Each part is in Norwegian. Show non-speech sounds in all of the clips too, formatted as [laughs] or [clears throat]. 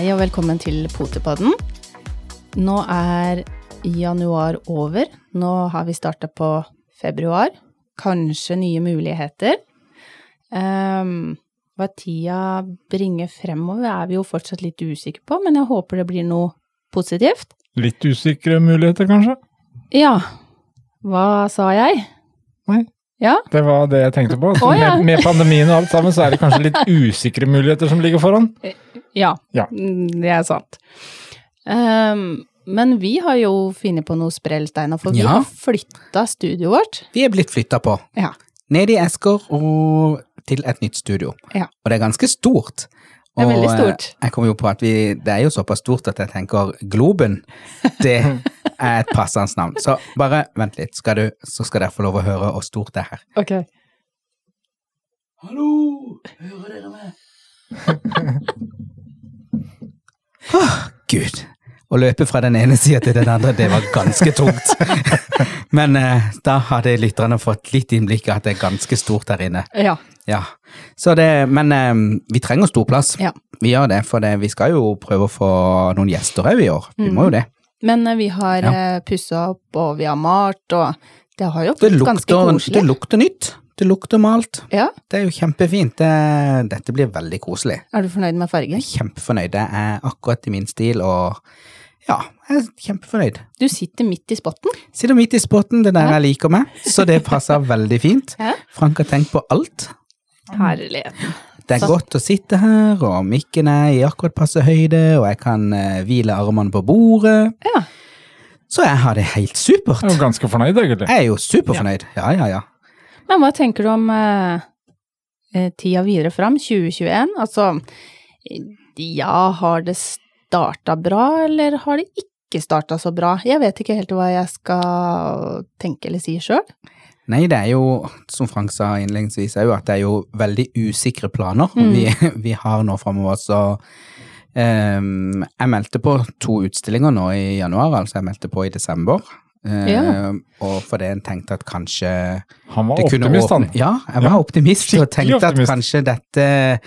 Hei og velkommen til Potepodden. Nå er januar over. Nå har vi starta på februar. Kanskje nye muligheter. Um, hva tida bringer fremover er vi jo fortsatt litt usikre på, men jeg håper det blir noe positivt. Litt usikre muligheter, kanskje? Ja. Hva sa jeg? Nei. Ja? Det var det jeg tenkte på. Så ja. med, med pandemien og alt sammen, så er det kanskje litt [laughs] usikre muligheter som ligger foran. Ja, Ja. Mm, det er sant. Um, men vi har jo funnet på noe sprell, Steinar, for vi Ja. har flytta studioet vårt. Vi er blitt flytta på. Ja. Ned i esker og til et nytt studio. Ja. Og det er ganske stort. Det er veldig eh, stort. Jeg kom jo på at vi, det er jo såpass stort at jeg tenker Globen, det [laughs] er et passende navn. Så bare vent litt, skal du, så skal dere få lov å høre hvor stort det er her. Ok. Hallo, hører dere meg? [laughs] Åh, Gud. Å løpe fra den ene sida til den andre, det var ganske tungt. [laughs] Men eh, da hadde lytterne fått litt innblikk i at det er ganske stort der inne. Ja. Ja, så det, men eh, vi trenger stor plass. Ja. Vi gjør det, for det, vi skal jo prøve å få noen gjester òg i år. Vi må jo det. Men eh, vi har Ja. ja. pussa opp, og vi har malt, og det har jo blitt ganske koselig. det lukter nytt. Det lukter malt. Ja. Det er jo kjempefint. Det, dette blir veldig koselig. Er du fornøyd med fargen? er kjempefornøyd. Det er akkurat i min stil, og ja, jeg er kjempefornøyd. Du sitter midt i spotten. Sitter midt i spotten, det der jeg liker meg, så det passer [laughs] veldig fint. Ja. Frank har tenkt på alt. Herligheten. Det er Så- godt å sitte her, og mikken er i akkurat passe høyde, og jeg kan eh, hvile armene på bordet. Ja. Så jeg har det helt supert. Jeg er jo ganske fornøyd, egentlig. Jeg er jo superfornøyd. Ja, ja, ja. Men hva tenker du om eh, eh, tida videre fram, 2021? Altså, ja, har det starta bra, eller har det ikke starta så bra? Jeg vet ikke helt hva jeg skal tenke eller si sjøl. Nei, det er jo, som Frank sa innledningsvis, at det er jo veldig usikre planer Mm. vi, [laughs] vi har nå framover. Så um, jeg meldte på to utstillinger nå i januar, altså jeg meldte på i desember. Eh, Ja. Og fordi en tenkte at kanskje Han var optimist, han. Ja, jeg var Ja, optimist og tenkte tenkte at kanskje dette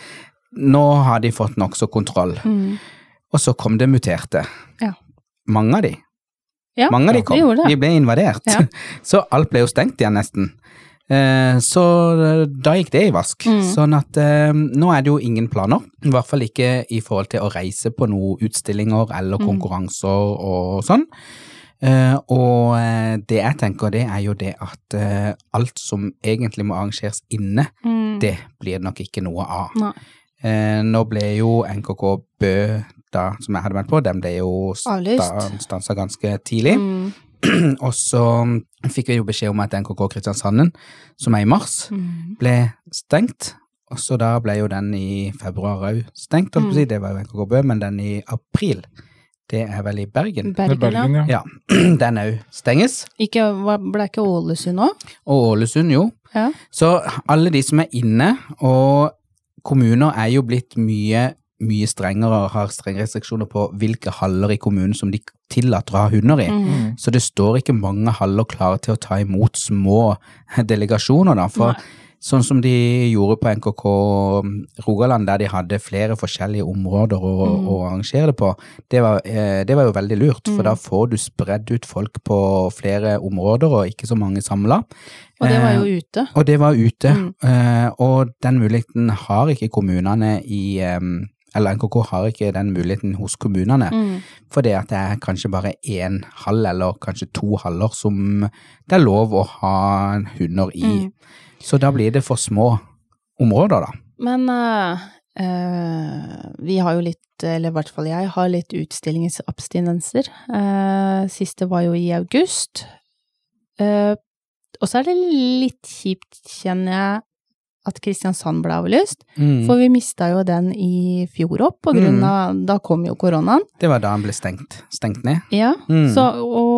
Nå har de fått nokså kontroll. Mm. Og så kom det muterte. Ja. Mange av de. Ja, Mange av de kom. De, de ble invadert. Ja. [laughs] Så alt ble jo stengt igjen, nesten. Eh, Så da gikk det i vask. Mm. Sånn at eh, nå er det jo ingen planer. I hvert fall ikke i forhold til å reise på noen utstillinger eller Mm. konkurranser og sånn. Eh, og eh, det jeg tenker, det er jo det at uh, alt som egentlig må arrangeres inne, Mm. det blir det nok ikke noe av. Nå ble jo NKK Bø, da, som jeg hadde meldt på, den ble jo sta, stansa ganske tidlig. Mm. [clears throat] Og så fikk vi jo beskjed om at NKK Kristiansanden, som er i mars, Mm. ble stengt. Og så da ble jo den i februar òg stengt, holdt på å si. Det var jo NKK Bø, men den i april, det er vel i Bergen. Er Bergen. Bergen, ja. Ja, [clears throat] den òg stenges. Ikke, ble ikke Ålesund òg? Og Ålesund, jo. Ja. Så alle de som er inne, og kommuner er jo blitt mye, mye strengere og har strenge restriksjoner på hvilke haller i kommunen som de tillater å ha hunder i. Mm. Så det står ikke mange haller klare til å ta imot små delegasjoner, da. For Nei. Sånn som de gjorde på NKK Rogaland, der de hadde flere forskjellige områder å, Mm. å arrangere det på, det var, eh, det var jo veldig lurt. For Mm. da får du spredd ut folk på flere områder, og ikke så mange samla. Og det var Eh, jo ute. og det var ute, Mm. eh, og den muligheten har ikke kommunene i eh, Eller NKK har ikke den muligheten hos kommunene, Mm. fordi at det er kanskje bare én hall, eller kanskje to haller, som det er lov å ha hunder i. Mm. Så da blir det for små områder, da. Men uh, uh, vi har jo litt, eller i hvert fall jeg, har litt utstillingsabstinenser. Uh, siste var jo i august. Og så er det litt kjipt, kjenner jeg, at Kristiansand ble avlyst. Mm. For vi mista jo den i fjor opp, på grunn av Da kom jo koronaen. Det var da den ble stengt, stengt ned. Ja, Mm. så og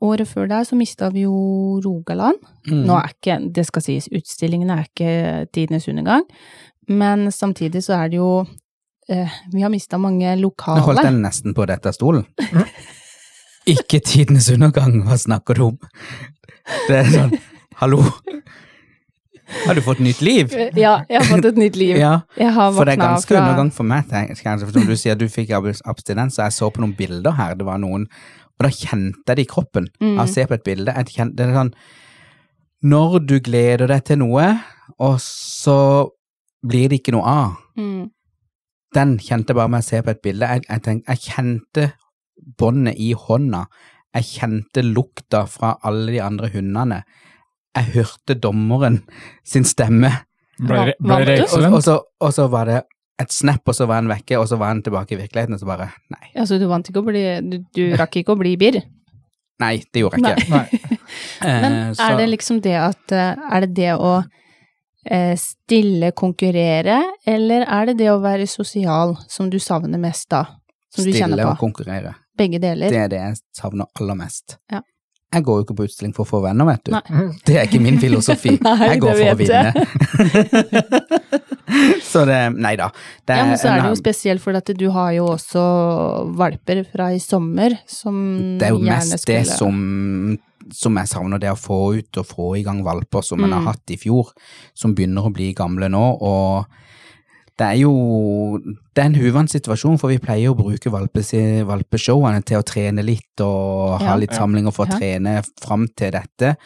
året før der så mista vi jo Rogaland. Mm. Nå er ikke, det skal sies, utstillingene er ikke tidenes undergang, men samtidig så er det jo eh, Vi har mista mange Nå holdt lokale. jeg nesten på dette stolen. [laughs] Ikke tidenes undergang, hva snakker du om? Det er sånn, hallo. Har du fått nytt liv? Ja, jeg har fått et nytt liv. [laughs] Ja, for det er ganske fra undergang for meg. tenk- jeg. Som du sier, du fikk abstinens, og jeg så på noen bilder her. Det var noen, og da kjente jeg det i kroppen. Mm. Av å se på et bilde. Jeg kjente, det er sånn Når du gleder deg til noe, og så blir det ikke noe av. mm, Den kjente jeg bare med å se på et bilde. Jeg, jeg, tenkte, jeg kjente båndet i hånda. Jeg kjente lukta fra alle de andre hundene. Jeg hørte dommeren [laughs] sin stemme. Ble, det- ble det du? Og, og, så, og så var det et snap, og så var han vekke, og så var han tilbake i virkeligheten, og så bare Nei, Altså, du vant ikke å bli Du, du rakk ikke å bli birr. nei det gjorde jeg ikke. Nei. [laughs] Men Eh, er det liksom det at eh, Er det det å eh, stille konkurrere, eller er det det å være sosial som du savner mest da? Som du kjenner Stille og konkurrere. Begge deler? Det er det jeg savner aller mest. Ja. Jeg går jo ikke på utstilling for å få venner, vet du. Nei. Det er ikke min filosofi. [laughs] Nei, jeg går for å vinne. [laughs] så det Nei da. Det Ja, men så er det jo spesielt fordi at du har jo også valper fra i sommer som Det er jo gjerne mest det som, som jeg savner, det å få ut og få i gang valper som en har Mm. hatt i fjor, som begynner å bli gamle nå. Og det er jo det er en uvant situasjon, for vi pleier å bruke valpes- valpeshowene til å trene litt og ha litt samlinger for å Ja. trene fram til dette,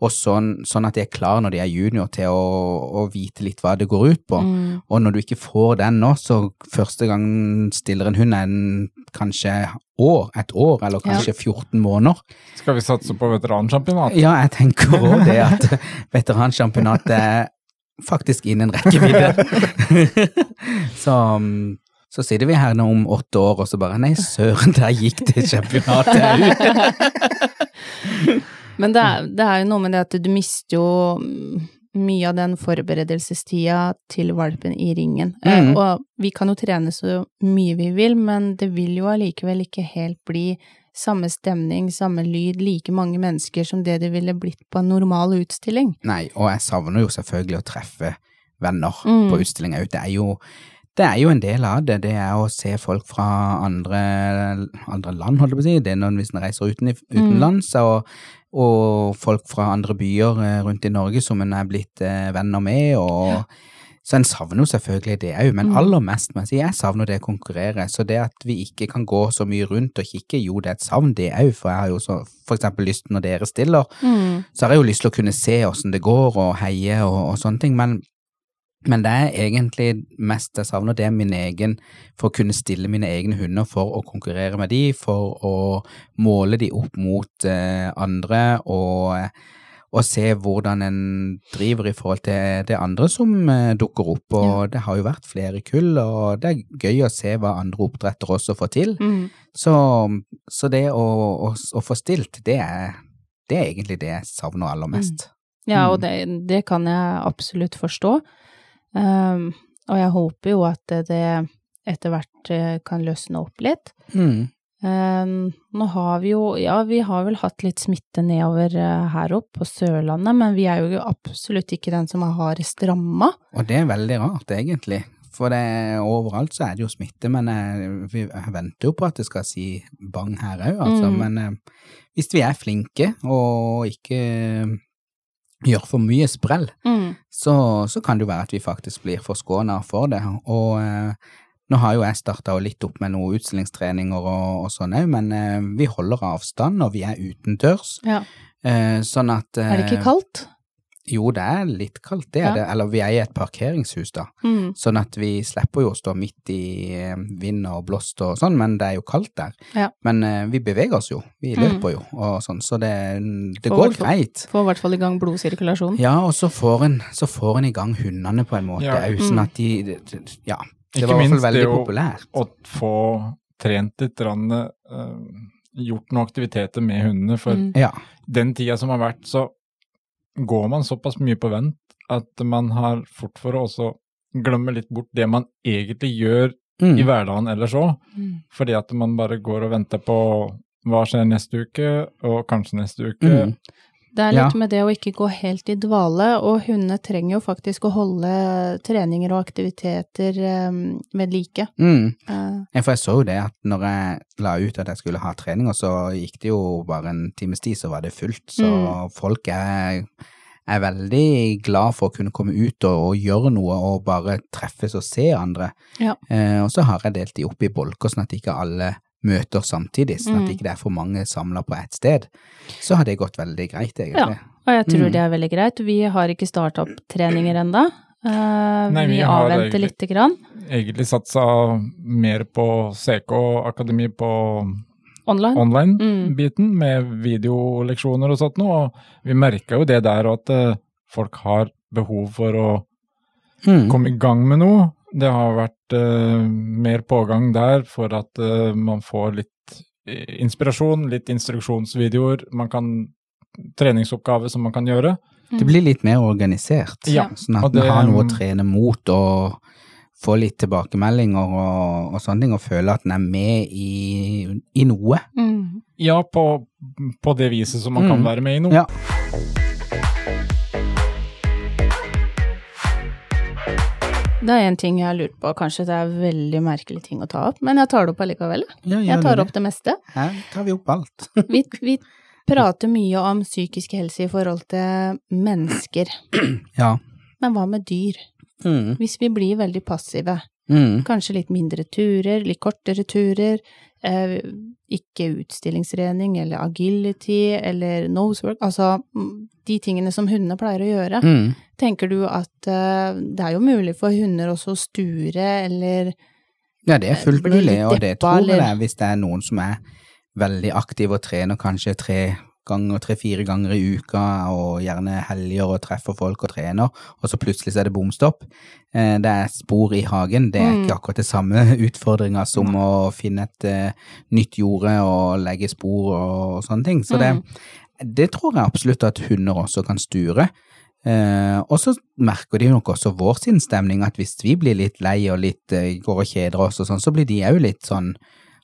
og sånn, sånn at de er klar når de er junior til å, å vite litt hva det går ut på. Mm. Og når du ikke får den nå, så første gang stiller en hund en kanskje år, et år, eller kanskje 14 måneder. Skal vi satse på veteransjampionat? Ja, jeg tenker òg det at [laughs] veteransjampionatet er faktisk innen rekkevidde. [laughs] så, så sitter vi her nå om åtte år og så bare Nei, søren, der gikk det championatet ut. [laughs] Men det er, det er jo noe med det at du mister jo mm, mye av den forberedelsestida til valpen i ringen. Eh, Mhm. Og vi kan jo trene så mye vi vil, men det vil jo allikevel ikke helt bli samme stemning, samme lyd, like mange mennesker som det det ville blitt på en normal utstilling. Nei, og jeg savner jo selvfølgelig å treffe venner Mm. på utstilling òg. Det er jo det er jo en del av det, det er å se folk fra andre, andre land, holdt jeg på å si. Det er når hvis en reiser uten, utenlands, og, og folk fra andre byer eh, rundt i Norge som en er blitt eh, venner med. og Så en savner jo selvfølgelig det òg, men Mm. aller mest må jeg si, jeg savner det å konkurrere. Så det at vi ikke kan gå så mye rundt og kikke, jo det er et savn, det òg. For jeg har jo så for eksempel lyst når dere stiller, så har jeg jo lyst til å kunne se åssen det går og heie og, og sånne ting, men, men det er egentlig mest jeg savner, det er min egen, for å kunne stille mine egne hunder for å konkurrere med de, for å måle de opp mot eh, andre og, og se hvordan en driver i forhold til det andre som eh, dukker opp, og det har jo vært flere kull, og det er gøy å se hva andre oppdrettere også får til. Mm. Så, så det å, å, å få stilt, det er, det er egentlig det jeg savner aller mest. Ja, og Mm. det, det kan jeg absolutt forstå. Um, og jeg håper jo at det, det etter hvert eh, kan løsne opp litt. Mm. Um, nå har vi jo, ja, vi har vel hatt litt smitte nedover eh, her oppe på Sørlandet, men vi er jo absolutt ikke den som er hardest ramma. Og det er veldig rart, egentlig. For det, overalt så er det jo smitte, men jeg, vi, venter jo på at det skal si bang her òg, altså. Mm. Men eh, hvis vi er flinke og ikke eh, gjør for mye sprell, så, så kan det jo være at vi faktisk blir forskåna for det. Og eh, nå har jo jeg starta litt opp med noen utstillingstreninger og, og sånn òg, men eh, vi holder avstand, og vi er utendørs. Ja. Eh, sånn at Er det ikke eh, kaldt? Jo, det er litt kaldt, det er Ja. det. Eller vi er i et parkeringshus, da. Mm. Sånn at vi slipper jo å stå midt i eh, vind og blåst og sånn, men det er jo kaldt der. Ja. Men uh, vi beveger oss jo, vi Mm. løper jo og sånn, så det, det Får går greit. Får i hvert fall i gang blodsirkulasjonen. Ja, og så får en, så får en i gang hundene på en måte Ja. òg, sånn Mm. at de de, de Ja. Det Ikke var i hvert minst fall veldig det å- populært. Å få trent litt, rann, uh, gjort noen aktiviteter med hundene. For Mm. Ja. den tida som har vært, så går man såpass mye på vent at man har fort for å også glemme litt bort det man egentlig gjør Mm. i hverdagen ellers òg. Mm. Fordi at man bare går og venter på hva skjer neste uke, og kanskje neste uke. Mm. Det er Ja. litt med det å ikke gå helt i dvale, og hundene trenger jo faktisk å holde treninger og aktiviteter um, ved like. Mm. Uh, Ja, for jeg så jo det at når jeg la ut at jeg skulle ha treninger, så gikk det jo bare en times tid, så var det fullt. Så Mm. folk er, er veldig glad for å kunne komme ut og, og gjøre noe og bare treffes og se andre. Ja. Uh, og så har jeg delt de opp i bolker, sånn at ikke alle møter samtidig, sånn at Mm. ikke det er for mange samla på ett sted. Så har det gått veldig greit, egentlig. Ja, Og jeg tror Mm. det er veldig greit. Vi har ikke starta opp treninger ennå. Nei, vi vi har avventer egentlig- lite grann. Egentlig satsa mer på CK Akademi på Online. online-biten, med videoleksjoner og sånt noe. Og vi merka jo det der og at eh, folk har behov for å Mm. komme i gang med noe. Det har vært uh, mer pågang der for at uh, man får litt eh, inspirasjon, litt instruksjonsvideoer. Man kan treningsoppgaver som man kan gjøre. Det blir litt mer organisert, Ja, sånn at det- man har noe å trene mot og få litt tilbakemeldinger og, og sånne ting, og føle at en er med i, i noe. Mm. Ja, på, på det viset som man kan Mm. være med i noe. Ja. Det er en ting jeg har lurt på, kanskje det er veldig merkelig ting å ta opp, men jeg tar det opp allikevel. Ja, Jeg tar det? opp det meste. Her tar vi opp alt. [laughs] Vi, vi prater mye om psykisk helse i forhold til mennesker, [clears throat] ja. men hva med dyr? Mm. Hvis vi blir veldig passive, Mm. kanskje litt mindre turer, litt kortere turer, ikke utstillingsrening eller agility eller nosework, altså mm, de tingene som hundene pleier å gjøre. Mm. Tenker du at eh, det er jo mulig for hunder også å sture eller Ja, det er fullt mulig, og det tror jeg det er hvis det er noen som er veldig aktiv og trener kanskje tre ganger, tre-fire ganger i uka, og gjerne helger og treffer folk og trener, og så plutselig så er det bomstopp. Eh, Det er spor i hagen, det er Mm. ikke akkurat det samme [laughs] utfordringa som å finne et eh, nytt jorde og legge spor og sånne ting. Så det, det tror jeg absolutt at hunder også kan sture. Uh, og så merker de nok også vår sinnsstemning, at hvis vi blir litt lei og litt uh, går og kjeder oss og sånn, så blir de òg litt sånn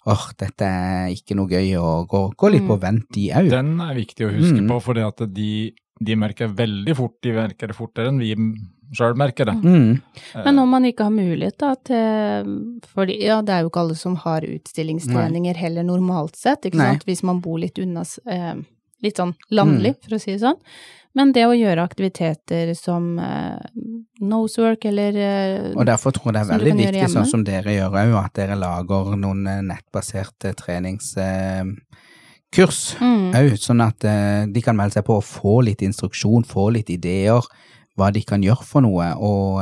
åh, dette er ikke noe gøy, og gå, gå litt på vent, de òg. Den er viktig å huske Mm. på, fordi de, de merker veldig fort, de merker det fortere enn vi sjøl merker det. Mm. Men om man ikke har mulighet da til For Ja, det er jo ikke alle som har utstillingstreninger heller normalt sett, ikke Nei. sant, hvis man bor litt unna eh, Litt sånn landlig, for å si det sånn. Men det å gjøre aktiviteter som uh, nosework eller uh, Og derfor tror jeg det er veldig viktig, sånn som dere gjør òg, at dere lager noen eh, nettbaserte treningskurs mm, sånn at uh, de kan melde seg på og få litt instruksjon, få litt ideer, hva de kan gjøre for noe, og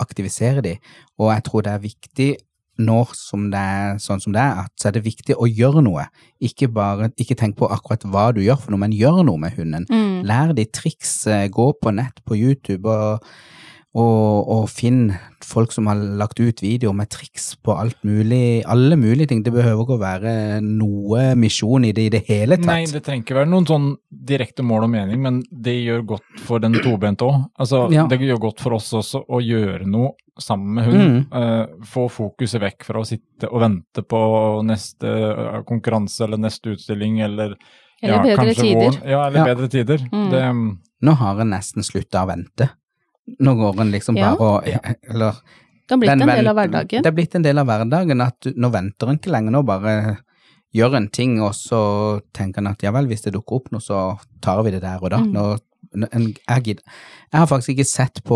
aktivisere de. Og jeg tror det er viktig nå som det er sånn som det er, at så er det viktig å gjøre noe. Ikke bare, ikke tenk på akkurat hva du gjør for noe, men gjør noe med hunden. mm, Lær de triks, eh, gå på nett, på YouTube, og, og, og finn folk som har lagt ut videoer med triks på alt mulig, alle mulige ting. Det behøver ikke å være noe misjon i det i det hele tatt. Nei, det trenger ikke være noen sånn direkte mål og mening, men det gjør godt for den tobente òg. Altså, Ja. Det gjør godt for oss også å gjøre noe sammen med hun. Mm. Uh, få fokuset vekk fra å sitte og vente på neste eh, konkurranse eller neste utstilling eller Eller bedre kanskje tider. Vår, Ja, eller Ja. bedre tider. Mm. Det, Nå har en nesten slutta å vente. Nå går en liksom Ja. bare og Eller Det har blitt den en del av hverdagen. Det har blitt en del av hverdagen at du, nå venter en ikke lenger, nå bare gjør en ting, og så tenker en at ja vel, hvis det dukker opp noe, så tar vi det der og da. Mm. Nå, en, jeg, jeg har faktisk ikke sett på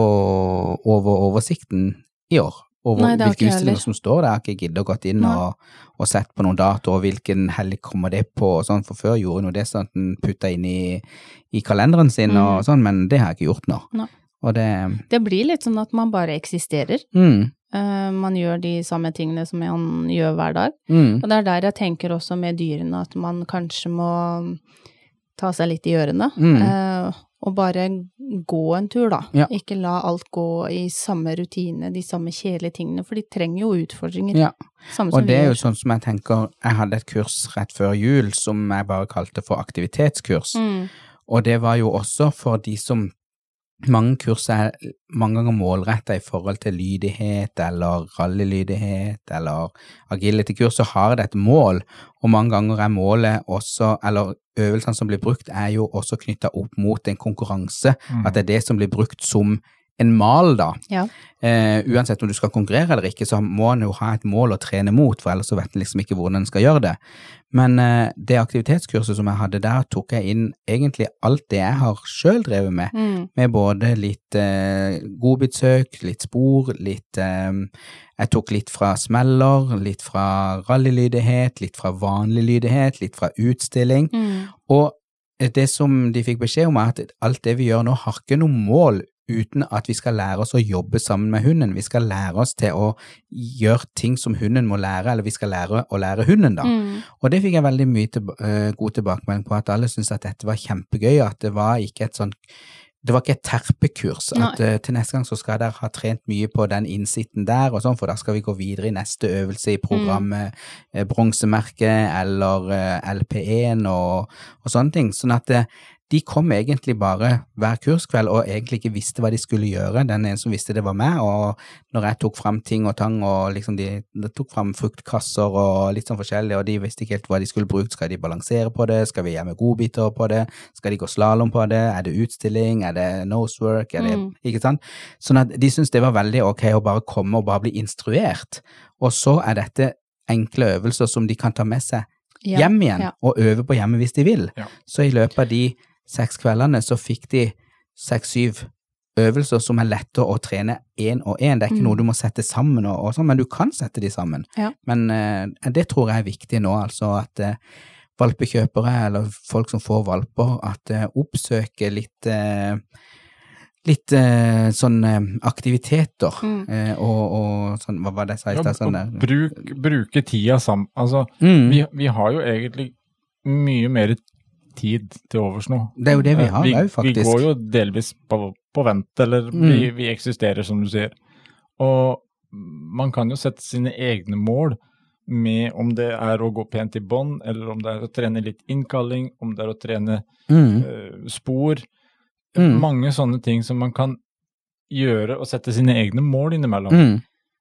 over oversikten i år. Over Nei, hvilke utstillinger som står der. Jeg har ikke giddet å gått inn og, og sett på noen dato, og hvilken helg kommer det på, og sånn, for før gjorde en jo det sånn at en putta inn i, i kalenderen sin og Mm. sånn, men det har jeg ikke gjort nå. Nei. Og det Det blir litt sånn at man bare eksisterer. mm, Uh, man gjør de samme tingene som man gjør hver dag. mm, Og det er der jeg tenker også med dyrene at man kanskje må ta seg litt i ørene. Mm. Uh, og bare gå en tur, da. Ja. Ikke la alt gå i samme rutine, de samme kjedelige tingene, for de trenger jo utfordringer. Ja. Og det er jo sånn som jeg tenker, jeg hadde et kurs rett før jul som jeg bare kalte for aktivitetskurs. Mm. Og det var jo også for de som mange kurs er mange ganger målretta i forhold til lydighet eller rallylydighet eller agility-kurs, så har det et mål, og mange ganger er målet også, eller øvelsene som blir brukt, er jo også knytta opp mot en konkurranse. Mm. At det er det som blir brukt som en mal, da. Ja. Eh, uansett om du skal konkurrere eller ikke, så må en jo ha et mål å trene mot, for ellers så vet en liksom ikke hvordan en skal gjøre det. Men eh, det aktivitetskurset som jeg hadde der, tok jeg inn egentlig alt det jeg har sjøl drevet med, Mm. med både litt eh, godbitsøk, litt spor, litt eh, Jeg tok litt fra smeller, litt fra rallylydighet, litt fra vanlig lydighet, litt fra utstilling. Mm. Og det som de fikk beskjed om, er at alt det vi gjør nå, har ikke noe mål uten at vi skal lære oss å jobbe sammen med hunden. Vi skal lære oss til å gjøre ting som hunden må lære, eller vi skal lære å lære hunden, da. Mm. Og det fikk jeg veldig mye til, uh, god tilbakemelding på, at alle syntes at dette var kjempegøy, at det var ikke et sånn det var ikke et terpekurs. At uh, til neste gang så skal dere ha trent mye på den innsitten der, og sånn, for da skal vi gå videre i neste øvelse i programmet eh, Bronsemerket eller eh, LP1 og, og sånne ting. Sånn at eh, de kom egentlig bare hver kurskveld og egentlig ikke visste hva de skulle gjøre. Den ene som visste det var meg, og når jeg tok fram ting og tang, og liksom de, de tok fram fruktkasser og litt sånn forskjellig, og de visste ikke helt hva de skulle bruke. Skal de balansere på det? Skal vi gjøre med godbiter på det? Skal de gå slalåm på det? Er det utstilling? Er det nosework? Er det, Mm. Ikke sant? Sånn at de syntes det var veldig ok å bare komme og bare bli instruert. Og så er dette enkle øvelser som de kan ta med seg Ja. hjem igjen Ja. og øve på hjemme hvis de vil. Ja. Så i løpet av de seks kveldene så fikk de seks-syv øvelser som er lette å trene én og én. Det er ikke Mm. noe du må sette sammen, og, og sånn, men du kan sette de sammen. Ja. Men uh, det tror jeg er viktig nå, altså at uh, valpekjøpere eller folk som får valper, at uh, oppsøker litt Litt eh, sånn aktiviteter Mm. eh, og, og sånn, hva var det jeg sa i stad? Sånn der bruk, bruke tida sammen. Altså, mm, vi, vi har jo egentlig mye mer tid til overs nå. Det er jo det vi Eh, har òg, faktisk. Vi går jo delvis på, på vent, eller Mm. vi, vi eksisterer, som du sier. Og man kan jo sette sine egne mål med om det er å gå pent i bånd, eller om det er å trene litt innkalling, om det er å trene Mm. uh, spor. Mm. Mange sånne ting som man kan gjøre og sette sine egne mål innimellom Mm.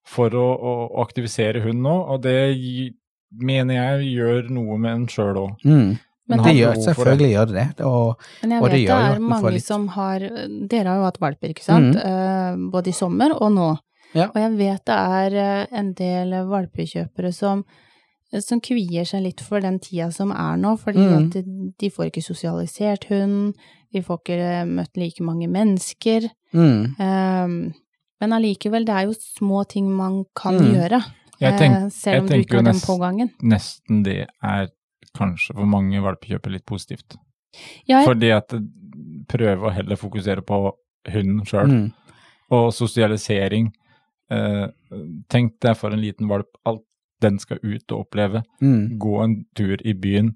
for å, å, aktivisere hunden nå, og det mener jeg gjør noe med en sjøl òg. Mm. Men det gjør, selvfølgelig gjør det det. Og, Men jeg Og det vet det, gjør jo er mange litt- som har Dere har jo hatt valper, ikke sant? Mm. Eh, både i sommer og nå. Ja. Og jeg vet det er eh, en del valpekjøpere som, som kvier seg litt for den tida som er nå, fordi mm. at de, de får ikke sosialisert hund, de får ikke eh, møtt like mange mennesker. mm. Eh, men allikevel, det er jo små ting man kan Mhm. gjøre, Jeg, eh, tenk, selv jeg om du tenker ikke jo har den nest, jo nesten det er kanskje for mange valpekjøpere litt positivt. Ja, jeg, Fordi at prøve å heller fokusere på hunden sjøl, Mm. og sosialisering. Eh, tenk deg for en liten valp, alt den skal ut og oppleve. Mm. Gå en tur i byen.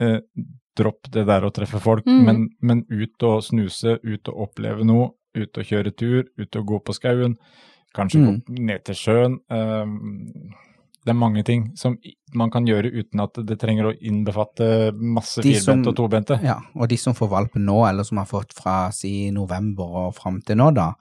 Eh, dropp det der å treffe folk, Mm. men, men ut og snuse, ut og oppleve noe. Ut og kjøre tur, ut og gå på skauen. Kanskje Mm. gå ned til sjøen. Eh, det er mange ting som man kan gjøre uten at det trenger å innbefatte masse De som- firbente og tobente. Ja, og de som får valpen nå, eller som har fått fra si november og fram til nå, da,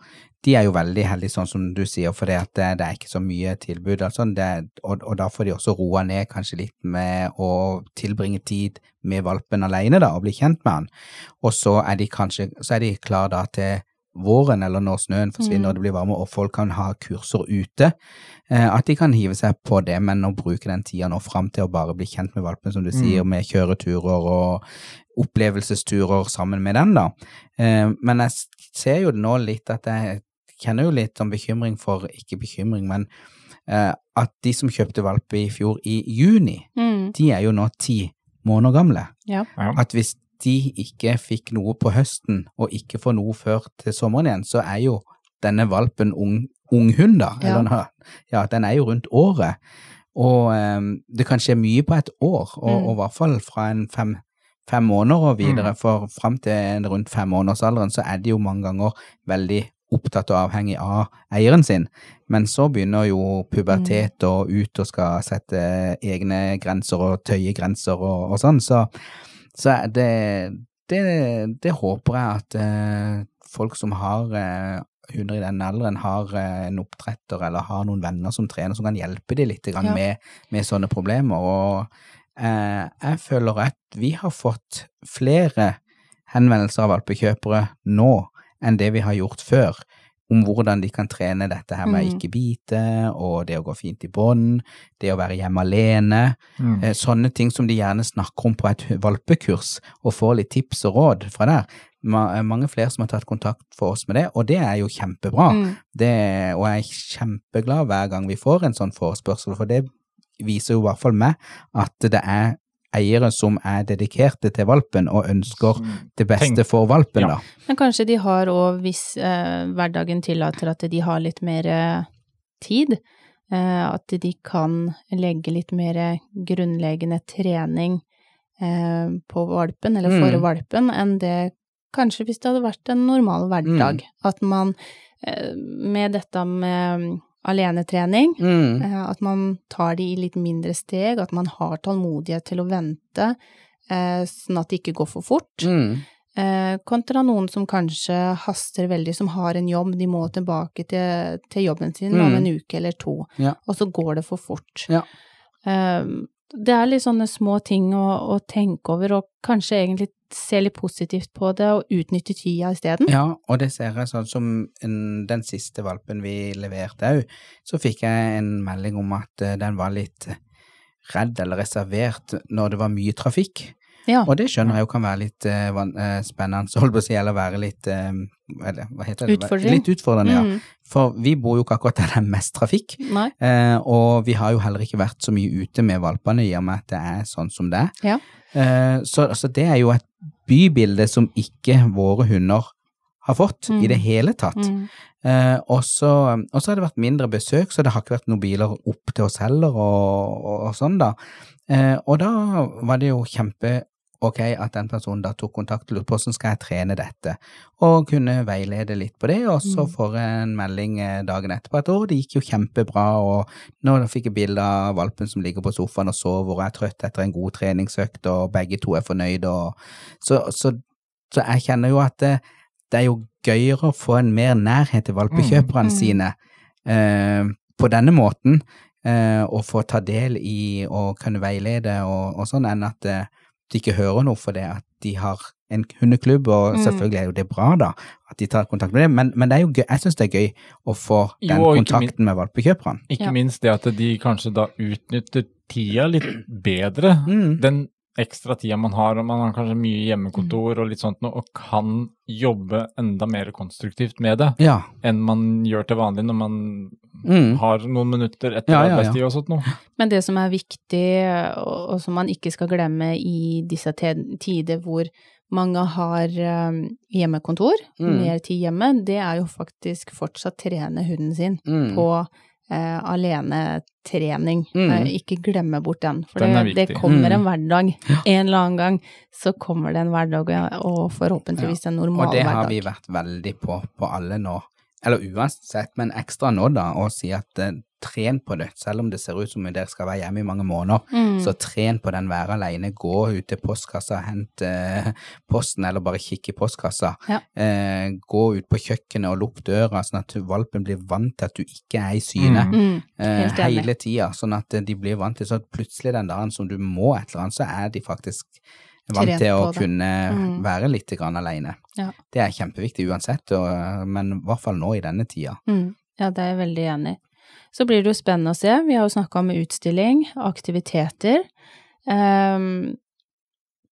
de er jo veldig heldige, sånn som du sier, for det, det er ikke så mye tilbud. Altså, det, og, og da får de også roa ned kanskje litt med å tilbringe tid med valpen alene, da, og bli kjent med han. Og så er de kanskje så er de klar da til våren, eller når snøen forsvinner Mm. og det blir varme, og folk kan ha kurser ute, eh, at de kan hive seg på det, men å bruke den tida nå fram til å bare bli kjent med valpen, som du sier, med kjøreturer og opplevelsesturer sammen med den, da. Eh, men jeg ser jo nå litt at jeg kjenner jo litt om bekymring for, ikke bekymring, men eh, at de som kjøpte valp i fjor i juni, mm, de er jo nå ti måneder gamle. ja. Ja. At hvis de ikke fikk noe på høsten, og ikke får noe før til sommeren igjen, så er jo denne valpen ung, ung hund, da. Ja. Eller, ja, den er jo rundt året. Og um, det kan skje mye på et år, og, Mm. og i hvert fall fra en fem, fem måneder og videre, Mm. for fram til en rundt femmånedersalderen så er de jo mange ganger veldig opptatt og avhengig av eieren sin. Men så begynner jo pubertet og ut og skal sette egne grenser og tøye grenser og, og sånn, så, så det, det, det håper jeg at eh, folk som har eh, hunder i den alderen, har eh, en oppdretter eller har noen venner som trener, som kan hjelpe dem litt Ja. med, med sånne problemer. Og eh, jeg føler at vi har fått flere henvendelser av valpekjøpere nå enn det vi har gjort før. Om hvordan de kan trene dette her med å Mm. ikke bite, og det å gå fint i bånd, det å være hjemme alene. Mm. Eh, Sånne ting som de gjerne snakker om på et valpekurs, og får litt tips og råd fra der. Eh, Mange flere som har tatt kontakt for oss med det, og det er jo kjempebra. Mm. Det, og jeg er kjempeglad hver gang vi får en sånn forespørsel, for det viser jo i hvert fall meg at det er eiere som er dedikerte til valpen og ønsker det beste for valpen, Ja. da. Men kanskje de har òg, hvis eh, hverdagen tillater at de har litt mer eh, tid, eh, at de kan legge litt mer grunnleggende trening eh, på valpen, eller for Mm. valpen, enn det kanskje hvis det hadde vært en normal hverdag. At man eh, med dette med mm, alenetrening, Mm. Eh, At man tar de i litt mindre steg, at man har tålmodighet til å vente, eh, sånn at det ikke går for fort. Mm. Eh, Kontra noen som kanskje haster veldig, som har en jobb, de må tilbake til, til jobben sin om Mm. en uke eller to, Ja. og så går det for fort. Ja. Det er litt sånne små ting å, å tenke over, og kanskje egentlig se litt positivt på det, og utnytte tida isteden. Ja, og det ser jeg sånn som en, den siste valpen vi leverte òg, så fikk jeg en melding om at eh, den var litt redd eller reservert når det var mye trafikk. Ja. Og det skjønner jeg jo kan være litt uh, spennende, holdt på å si, eller være litt eh, eller, hva heter det? Utfordring. Litt utfordrende, ja. Mm. For vi bor jo ikke akkurat der det er mest trafikk. Eh, og vi har jo heller ikke vært så mye ute med valpene i og med at det er sånn som det er. Ja. Eh, så, så det er jo et bybilde som ikke våre hunder har fått Mm. i det hele tatt. Mm. Eh, og, så, har det vært mindre besøk, så det har ikke vært noen biler opp til oss heller og, og, og sånn da. Eh, og da var det jo kjempe ok at den personen da tok kontakt og lurte på hvordan skal jeg trene dette, og kunne veilede litt på det, og så Mm. får jeg en melding eh, dagen etterpå at å, det gikk jo kjempebra, og nå fikk jeg bilde av valpen som ligger på sofaen og sover og er trøtt etter en god treningsøkt, og begge to er fornøyde, og så, så, så jeg kjenner jo at det, det er jo gøyere å få en mer nærhet til valpekjøperne Mm. sine eh, på denne måten, eh, og få ta del i og kunne veilede og, og sånn, enn at eh, de ikke hører noe for det at de har en hundeklubb, og Mm. selvfølgelig er jo det bra da, at de tar kontakt med det, men, men det er jo gøy, jeg synes det er gøy å få den jo, kontakten kontakten med valpekjøperne. Ikke Ja. minst det at de kanskje da utnytter tida litt bedre. Mm. Den ekstra tida man har, og man har kanskje mye hjemmekontor og litt sånt noe, og kan jobbe enda mer konstruktivt med det Ja. enn man gjør til vanlig når man Mm. har noen minutter etter Ja, ja, ja. arbeidstid og sånt noe. Men det som er viktig, og som man ikke skal glemme i disse tider hvor mange har eh, hjemmekontor, Mm. mer tid hjemme, det er jo faktisk fortsatt trene hunden sin Mm. på eh, alenetrening. Mm. Eh, ikke glemme bort den, for Den det, det kommer Mm. en hverdag. En eller annen gang så kommer det en hverdag, og forhåpentligvis en normal hverdag. Og det har hverdag. vi vært veldig på på alle nå, eller uansett, men ekstra nå da, å si at eh, tren på det, selv om det ser ut som om dere skal være hjemme i mange måneder, Mm. så tren på den være alene, gå ut til postkassa, hent eh, posten, eller bare kikk i postkassa. Ja. Eh, gå ut på kjøkkenet og lukk døra, sånn at valpen blir vant til at du ikke er i syne. Mm. Mm. Eh, hele tida, sånn at eh, de blir vant til sånn at plutselig den dagen som du må et eller annet, så er de faktisk vant til å kunne Mm. være litt grann alene. Ja. Det er kjempeviktig uansett, og, men i hvert fall nå i denne tida. Mm, ja, det er jeg veldig enig i. Så blir det jo spennende å se. Vi har jo snakka om utstilling, aktiviteter. Um,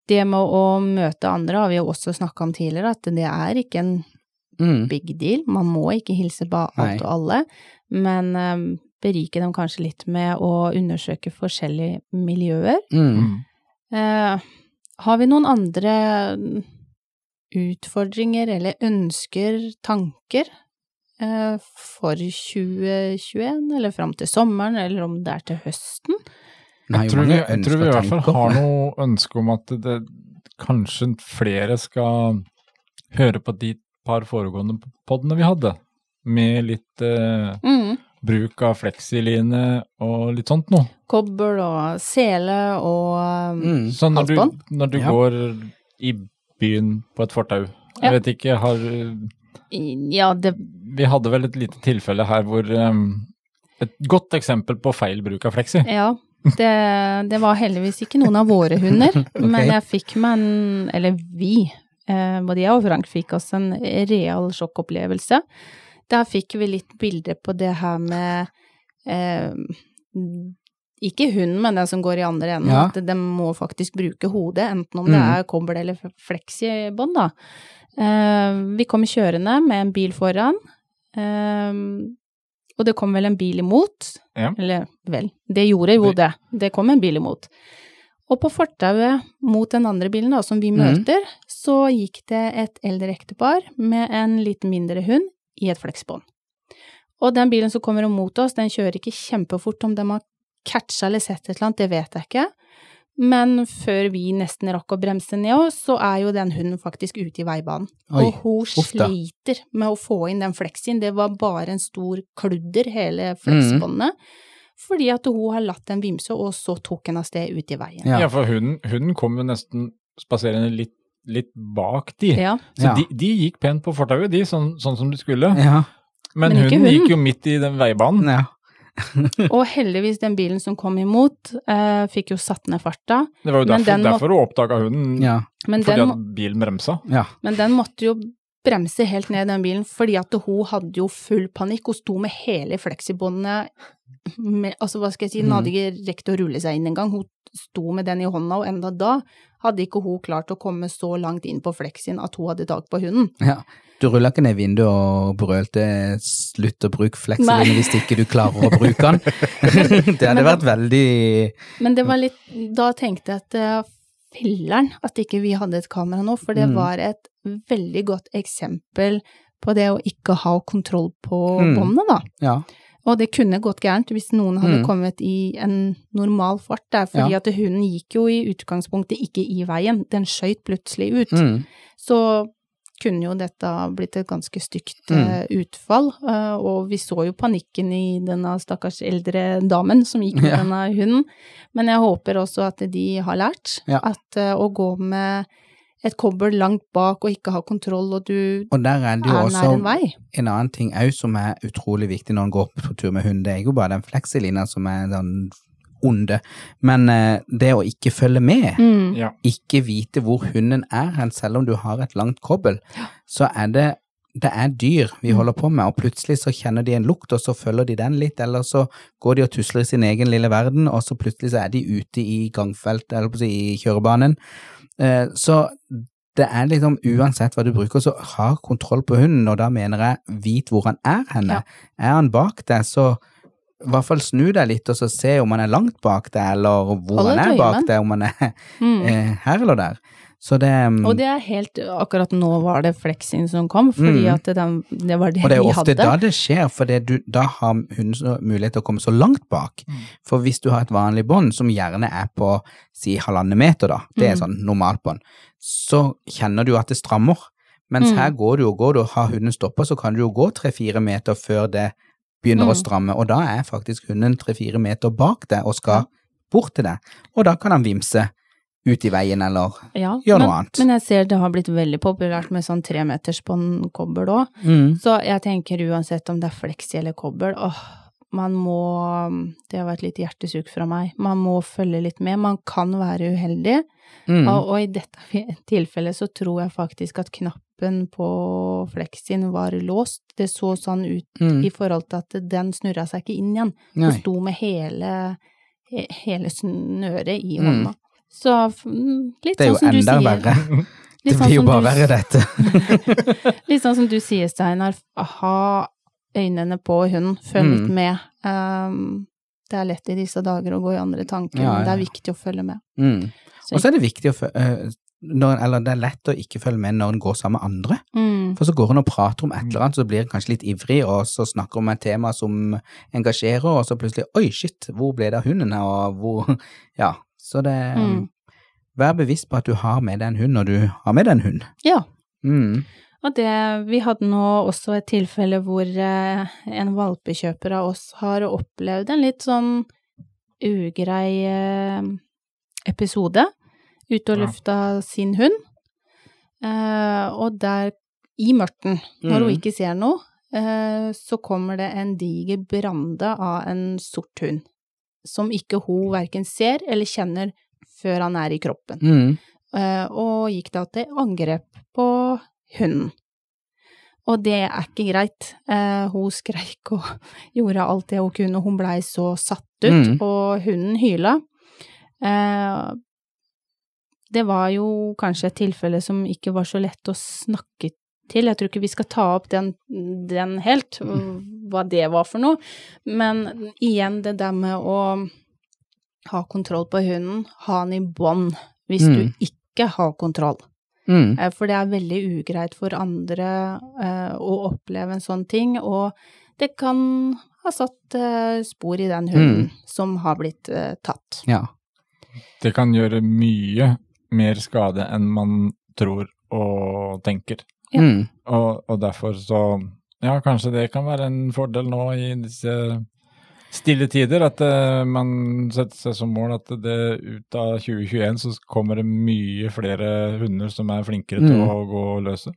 det med å møte andre har vi jo også snakka om tidligere, at det er ikke en Mm. big deal. Man må ikke hilse på alt Nei. og alle, men um, berike dem kanskje litt med å undersøke forskjellige miljøer. Mm. Eh, har vi noen andre utfordringer eller ønsker, tanker, eh, for 2021, eller fram til sommeren, eller om det er til høsten? Nei, Jeg tror, vi, jeg tror vi i hvert fall har noe ønske om at det, kanskje flere skal høre på de par foregående poddene vi hadde, med litt eh, Mm. Bruk av fleksiline og litt sånt noe. Kobbel og sele og Mm. Så når du, når du Ja. går i byen på et fortau, Ja. jeg vet ikke, har Ja, det Vi hadde vel et lite tilfelle her hvor um, Et godt eksempel på feil bruk av fleksi. Ja. Det, det var heldigvis ikke noen av våre hunder, [laughs] men jeg fikk meg en Eller vi, eh, både jeg og Frank fikk oss en real sjokkopplevelse. Der fikk vi litt bilder på det her med eh, Ikke hunden, men den som går i andre enden. Ja. At de må faktisk bruke hodet, enten om det Mm. er kobbel eller fleksibånd, da. Eh, vi kom kjørende med en bil foran. Eh, og det kom vel en bil imot. Ja. Eller vel, det gjorde jo Det- det. Det kom en bil imot. Og på fortauet mot den andre bilen da, som vi møter, møter, så gikk det et eldre ektepar med en litt mindre hund i et fleksbånd. Og den bilen som kommer mot oss, den kjører ikke kjempefort. Om de har catcha eller sett et eller annet, det vet jeg ikke. Men før vi nesten rakk å bremse ned oss, så er jo den hunden faktisk ute i veibanen. Oi, og hun da. sliter med å få inn den fleksien. Det var bare en stor kludder, Mhm. hele fleksbåndet. Fordi at hun har latt den vimse, og så tok den av sted ut i veien. Ja. Ja, for hunden, hunden kom jo nesten spaserende litt, litt bak de. Ja. Så Ja. de, de gikk pent på fortauet, de, sånn, sånn som de skulle. Ja. Men, Men hunden hun. gikk jo midt i den veibanen. ja. [laughs] [laughs] Og heldigvis, den bilen som kom imot, eh, fikk jo satt ned farta. Det var jo Men derfor, må- derfor hun oppdaga hunden, ja. Fordi den, at bilen bremsa. ja. men den måtte jo bremse helt ned den bilen, fordi at hun hadde jo full panikk. Hun sto med hele fleksibåndet med, Altså, hva skal jeg si, den Mhm. hadde ikke rekt å rulle seg inn engang. Hun sto med den i hånda, og enda da hadde ikke hun klart å komme så langt inn på fleksien at hun hadde tak på hunden. ja. Du rulla ikke ned vinduet og brølte 'slutt å bruke Nei. hvis ikke du klarer å bruke den'? [laughs] det hadde Men vært veldig Men det var litt Da tenkte jeg at filler'n at ikke vi hadde et kamera nå, for det Mm. var et veldig godt eksempel på det å ikke ha kontroll på Mm. båndet, da. Ja. Og det kunne gått gærent hvis noen hadde Mm. kommet i en normal fart der, fordi Ja. at hunden gikk jo i utgangspunktet ikke i veien, den skøyt plutselig ut. Mm. Så kunne jo dette blitt et ganske stygt Mm. eh, utfall, eh, og vi så jo panikken i denne stakkars eldre damen som gikk med Ja. denne hunden. Men jeg håper også at de har lært Ja. at eh, å gå med et kobbel langt bak og ikke ha kontroll, og du Og der er det jo er nær en vei. en annen ting òg som er utrolig viktig når en går på tur med hund. Det er jo bare den fleksilina som er den onde, men eh, det å ikke følge med, Mm. Ja. ikke vite hvor hunden er hen, selv om du har et langt kobbel, så er det det er dyr vi Mm. holder på med, og plutselig så kjenner de en lukt, og så følger de den litt, eller så går de og tusler i sin egen lille verden, og så plutselig så er de ute i gangfeltet, eller på å si i kjørebanen. Eh, Så det er liksom uansett hva du bruker, så ha kontroll på hunden, og da mener jeg vit hvor han er henne. Ja. Er han bak deg, så i hvert fall snu deg litt, og så se om han er langt bak deg, eller hvor Hold han er bak deg, om han er [laughs] Mm. eh, her eller der. Så det mm, Og det er helt Akkurat nå var det fleksin som kom, fordi Mm. at det, det var det, Og det er jo ofte hadde. da det skjer, for det du, da har hunden mulighet til å komme så langt bak. Mm. For hvis du har et vanlig bånd som gjerne er på si halvannen meter, da, det er Mm. sånn normalt bånd, så kjenner du at det strammer. Mens her går du og går du, har hunden stoppa, så kan du jo gå tre-fire meter før det begynner å Mm. stramme, og da er faktisk hunden tre-fire meter bak deg og skal bort til deg. Og da kan han vimse ut i veien eller ja, gjøre men, noe annet. Men jeg ser det har blitt veldig populært med sånn tremetersbåndkobbel òg. Mm. Så jeg tenker uansett om det er fleksi eller kobbel, åh, man må Det har vært litt hjertesuk fra meg. Man må følge litt med. Man kan være uheldig. Mm. Og, og i dette tilfellet så tror jeg faktisk at knappen på Flexien var låst. Det så sånn ut Mm. i forhold til at den snurra seg ikke inn igjen. Nei. Hun sto med hele, hele snøret i Mm. hånda. Så som du sier. Det er sånn jo enda verre. [laughs] Det sånn blir jo bare du- verre, dette. [laughs] Litt sånn som du sier, Steinar. Ha øynene på hunden. Følg litt Mm. med. Um, det er lett i disse dager å gå i andre tanker, Ja, men det er viktig å følge med. Mm. Og så er det viktig å følge eh, når, Eller det er lett å ikke følge med når en går sammen med andre. Mm. For så går en og prater om et eller annet, så blir en kanskje litt ivrig, og så snakker om et tema som engasjerer, og så plutselig Oi, shit, hvor ble det av hunden her, og hvor [laughs] Ja. Så det Mm. Vær bevisst på at du har med deg en hund når du har med deg en hund. Ja. Mm. Og det, vi hadde nå også et tilfelle hvor eh, en valpekjøper av oss har opplevd en litt sånn ugrei eh, episode. Ute og Ja. lufta sin hund. Eh, og der, i mørten, når hun Mm. ikke ser noe, eh, så kommer det en diger brande av en sort hund. Som ikke hun verken ser eller kjenner før han er i kroppen Mm. eh, og gikk da til angrep på hunden. Og det er ikke greit. Eh, hun skreik og [laughs] gjorde alt det hun kunne, hun blei så satt ut, Mm. og hunden hyla. Eh, det var jo kanskje et tilfelle som ikke var så lett å snakke til. Jeg tror ikke vi skal ta opp den, den helt, hva det var for noe. Men igjen det der med å ha kontroll på hunden, ha den i bånd hvis Mm. du ikke har kontroll. Mm. Eh, For det er veldig ugreit for andre eh, å oppleve en sånn ting, og det kan ha satt eh, spor i den hunden Mm. som har blitt eh, tatt. Ja. Det kan gjøre mye mer skade enn man tror og tenker. Ja. Mm. Og, og derfor så Ja, kanskje det kan være en fordel nå i disse stille tider, at uh, man setter seg som mål at det ut av 2021 så kommer det mye flere hunder som er flinkere til Mm. å gå løse.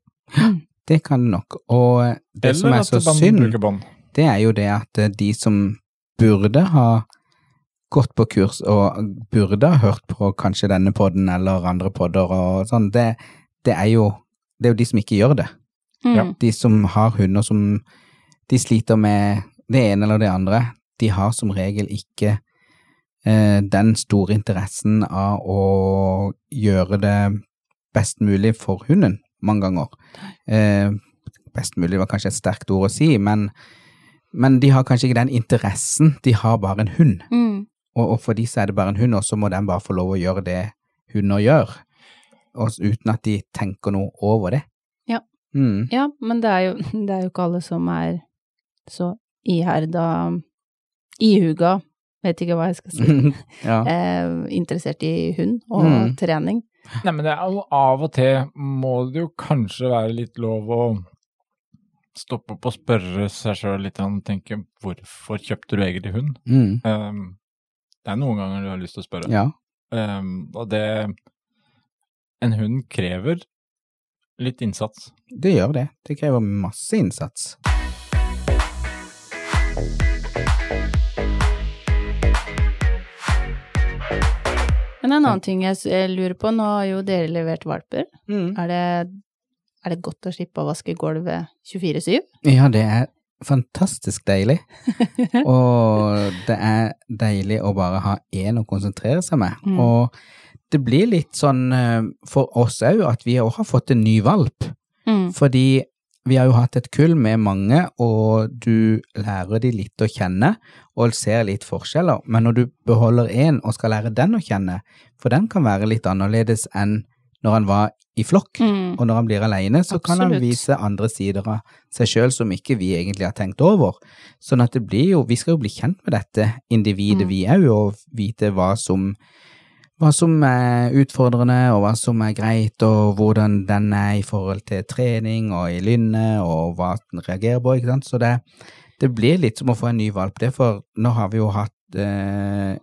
Det kan det nok. Og det som er så synd, det er jo det at de som burde ha gått på kurs og burde ha hørt på kanskje denne podden eller andre podder og sånn, det, det er jo det er jo de som ikke gjør det. Mm. Ja. De som har hunder som de sliter med det ene eller det andre, de har som regel ikke eh, den store interessen av å gjøre det best mulig for hunden, mange ganger. Eh, best mulig var kanskje et sterkt ord å si, men, men de har kanskje ikke den interessen, de har bare en hund. Mm. Og, og for disse er det bare en hund, og så må den bare få lov å gjøre det hunder gjør, og, uten at de tenker noe over det. Ja. Mm. Ja, men det er, jo, [laughs] det er jo ikke alle som er så iherda, ihuga, vet ikke hva jeg skal si, [laughs] ja. eh, interessert i hund og Mm. trening. Nei, men det er jo av og til må det jo kanskje være litt lov å stoppe opp og spørre seg sjøl litt og tenke hvorfor kjøpte du egentlig hund? Mm. Um, det er noen ganger du har lyst til å spørre. ja. Um, og det En hund krever litt innsats. Det gjør det. Det krever masse innsats. Men en annen ting jeg lurer på, nå har jo dere levert valper. Mm. Er det, er det godt å slippe å vaske gulvet 24-7? Ja, det er fantastisk deilig. [laughs] Og det er deilig å bare ha én å konsentrere seg med. Mm. Og det blir litt sånn eh, for oss òg at vi òg har fått en ny valp. Mm. Fordi vi har jo hatt et kull med mange, og du lærer de litt å kjenne, og ser litt forskjeller. Men når du beholder én og skal lære den å kjenne, for den kan være litt annerledes enn når han var i flokk, Mm. og når han blir alene, så kan han vise andre sider av seg sjøl som ikke vi egentlig har tenkt over. Sånn at det blir jo, vi skal jo bli kjent med dette individet Mm. vi òg, og vite hva som hva som er utfordrende, og hva som er greit, og hvordan den er i forhold til trening og i lynnet, og hva den reagerer på, ikke sant. Så det, det blir litt som å få en ny valp, det, for nå har vi jo hatt eh,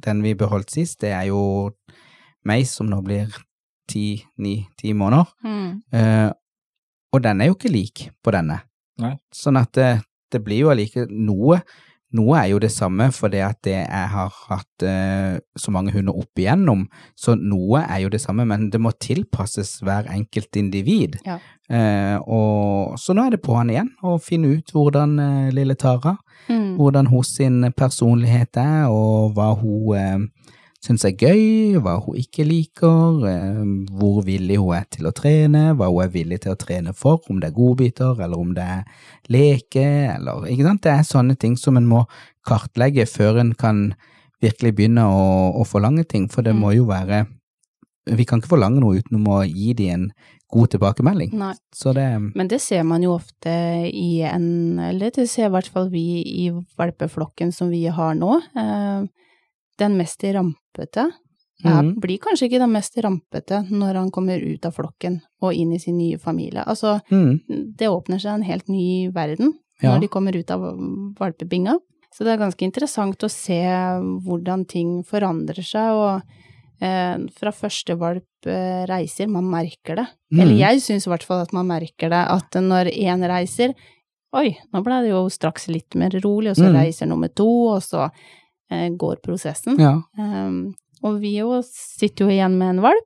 Den vi beholdt sist, det er jo meg som nå blir ti, ni, ti måneder. Mm. Eh, og den er jo ikke lik på denne. Nei. Sånn at det, det blir jo allike noe. Noe er jo det samme fordi at det jeg har hatt eh, så mange hunder opp igjennom, så noe er jo det samme, men det må tilpasses hver enkelt individ. Ja. Eh, og så nå er det på han igjen å finne ut hvordan eh, lille Tara, Mm. hvordan hun sin personlighet er, og hva hun eh, syns er gøy, hva hun ikke liker, eh, hvor villig hun er til å trene, hva hun er villig til å trene for, om det er godbiter, eller om det er leke, eller ikke sant. Det er sånne ting som en må kartlegge før en kan virkelig begynne å, å forlange ting, for det Mm. må jo være Vi kan ikke forlange noe uten å gi de en god tilbakemelding. Nei. Så det Men det ser man jo ofte i en, eller det ser i hvert fall vi i valpeflokken som vi har nå. Eh, den mest rampete Mhm. blir kanskje ikke den mest rampete når han kommer ut av flokken og inn i sin nye familie. Altså, mm, det åpner seg en helt ny verden Ja. når de kommer ut av valpebinga. Så det er ganske interessant å se hvordan ting forandrer seg, og eh, fra første valp eh, reiser, man merker det. Mm. Eller jeg syns i hvert fall at man merker det, at når én reiser Oi, nå ble det jo straks litt mer rolig, og så Mm. reiser nummer to, og så går prosessen. ja. Um, og vi jo sitter jo igjen med en valp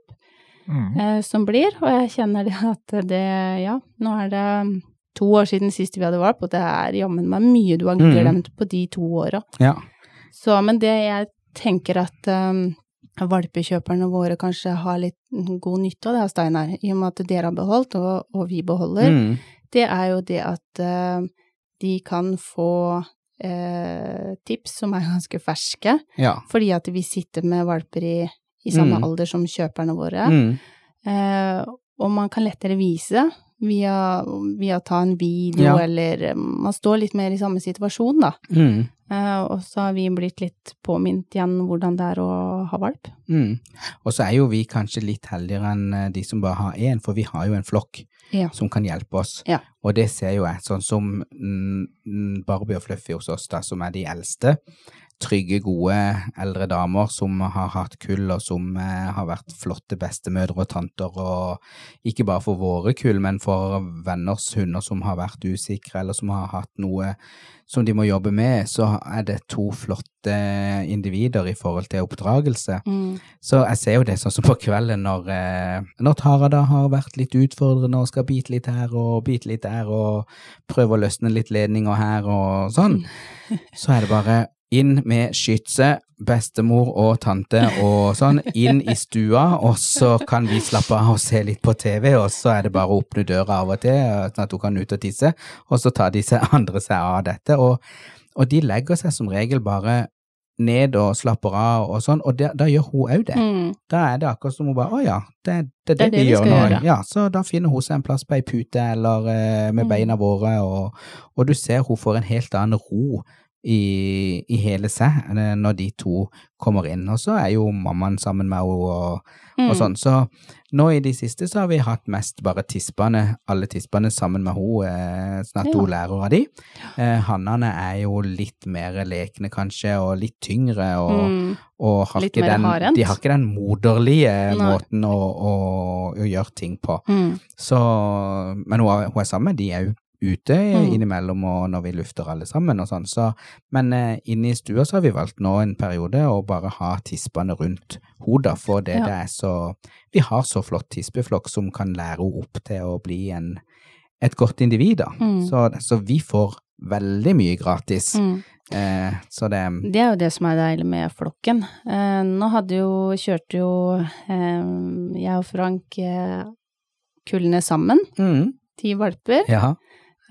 Mm. eh, som blir, og jeg kjenner [laughs] det at det, ja, nå er det to år siden sist vi hadde valp, og det er jammen meg mye du har Mm. glemt på de to åra. Ja. Så, men det jeg tenker at um, valpekjøperne våre kanskje har litt god nytte av det, Steinar, i og med at dere har beholdt, og, og vi beholder, Mm. det er jo det at uh, de kan få eh, tips som er [laughs] ganske ferske, Ja. fordi at vi sitter med valper i, i samme Mm. alder som kjøperne våre. Mm. Eh, og man kan lettere vise via, via ta en video, Ja. eller eh, man står litt mer i samme situasjon, da. Mm. Eh, og så har vi blitt litt påminnet igjen hvordan det er å ha valp. Mm. Og så er jo vi kanskje litt heldigere enn eh, de som bare har én, for vi har jo en flokk Ja. som kan hjelpe oss. Ja. Og det ser jo jeg, sånn som mm, Barbie og Fluffy hos oss, da, som er de eldste. Trygge, gode eldre damer som har hatt kull, og som eh, har vært flotte bestemødre og tanter, og ikke bare for våre kull, men for venners hunder som har vært usikre, eller som har hatt noe som de må jobbe med, så er det to flotte individer i forhold til oppdragelse. Mm. Så jeg ser jo det sånn som på kvelden når, eh, når Tara da har vært litt utfordrende og skal bite litt her og bite litt der og prøve å løsne litt ledninger her og sånn, [laughs] så er det bare inn med skytset, bestemor og tante og sånn, inn i stua, og så kan vi slappe av og se litt på TV, og så er det bare å åpne døra av og til, sånn at hun kan ut og tisse, og så tar de [laughs] andre seg av dette, og, og de legger seg som regel bare ned og slapper av og sånn, og det, da gjør hun òg det. Mm. Da er det akkurat som hun bare Å ja, det, det det, er det vi vi gjør nå. gjøre. Ja, så da finner hun seg en plass på ei pute eller eh, med Mm. beina våre, og, og du ser hun får en helt annen ro i, i hele seg eh, når de to kommer inn. Og så er jo mammaen sammen med henne og, Mm. og sånn. Så nå i de siste så har vi hatt mest bare tispene, alle tispene sammen med henne, eh, sånn at Ja. hun lærer av de. Eh, Hannene er jo litt mer lekne kanskje, og litt tyngre, og, Mm. og har ikke den, de har ikke den moderlige Nei. måten å, å, å gjøre ting på. Mm. Så, men hun, hun er sammen med de òg ute Mm. innimellom og når vi lufter alle sammen og sånn. Så, men eh, inne i stua så har vi valgt nå en periode å bare ha tispene rundt hodet, for det, Ja. det er så Vi har så flott tispeflokk som kan lære henne opp til å bli en, et godt individ, da. Mm. Så, så vi får veldig mye gratis. Mm. Eh, så det Det er jo det som er deilig med flokken. Eh, nå hadde jo, kjørte jo eh, jeg og Frank eh, kullene sammen, mm, ti valper, Ja.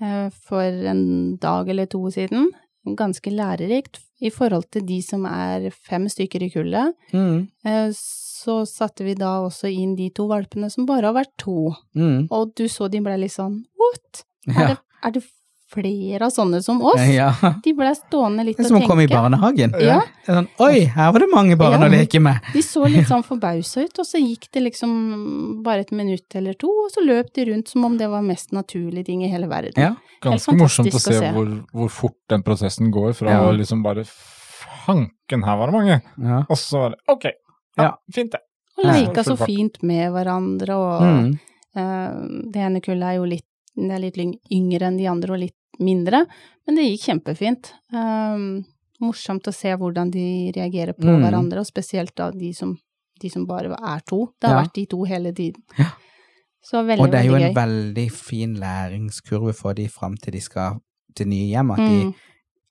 Eh, for en dag eller to siden. Ganske lærerikt i forhold til de som er fem stykker i kullet. Mm, Eh, så satte vi da også inn de to valpene som bare har vært to. mm, Og du så de ble litt sånn what? Er, ja. det, er det flere av sånne som oss? ja. De ble stående litt Det er som å komme i barnehagen. Ja. Det er sånn, Oi, her var det mange barn Ja. å leke med. De så litt sånn forbausa ut, og så gikk det liksom bare et minutt eller to, og så løp de rundt som om det var mest naturlige ting i hele verden. Ja. Ganske morsomt å se, å se. Hvor, hvor fort den prosessen går fra Ja. å liksom bare Fanken, her var det mange! Ja. Og så var det ok, ja, Ja. fint det. Og Ja. leika så fint med hverandre, og Mm. uh, det ene kullet er jo litt, det er litt yngre enn de andre og litt mindre, men det gikk kjempefint. Um, morsomt å se hvordan de reagerer på Mm. hverandre, og spesielt da de som, de som bare er to. Det har Ja. vært de to hele tiden. Ja. Så veldig, veldig gøy. Og det er jo en veldig fin læringskurve for de fram til de skal til nye hjem, at Mm. de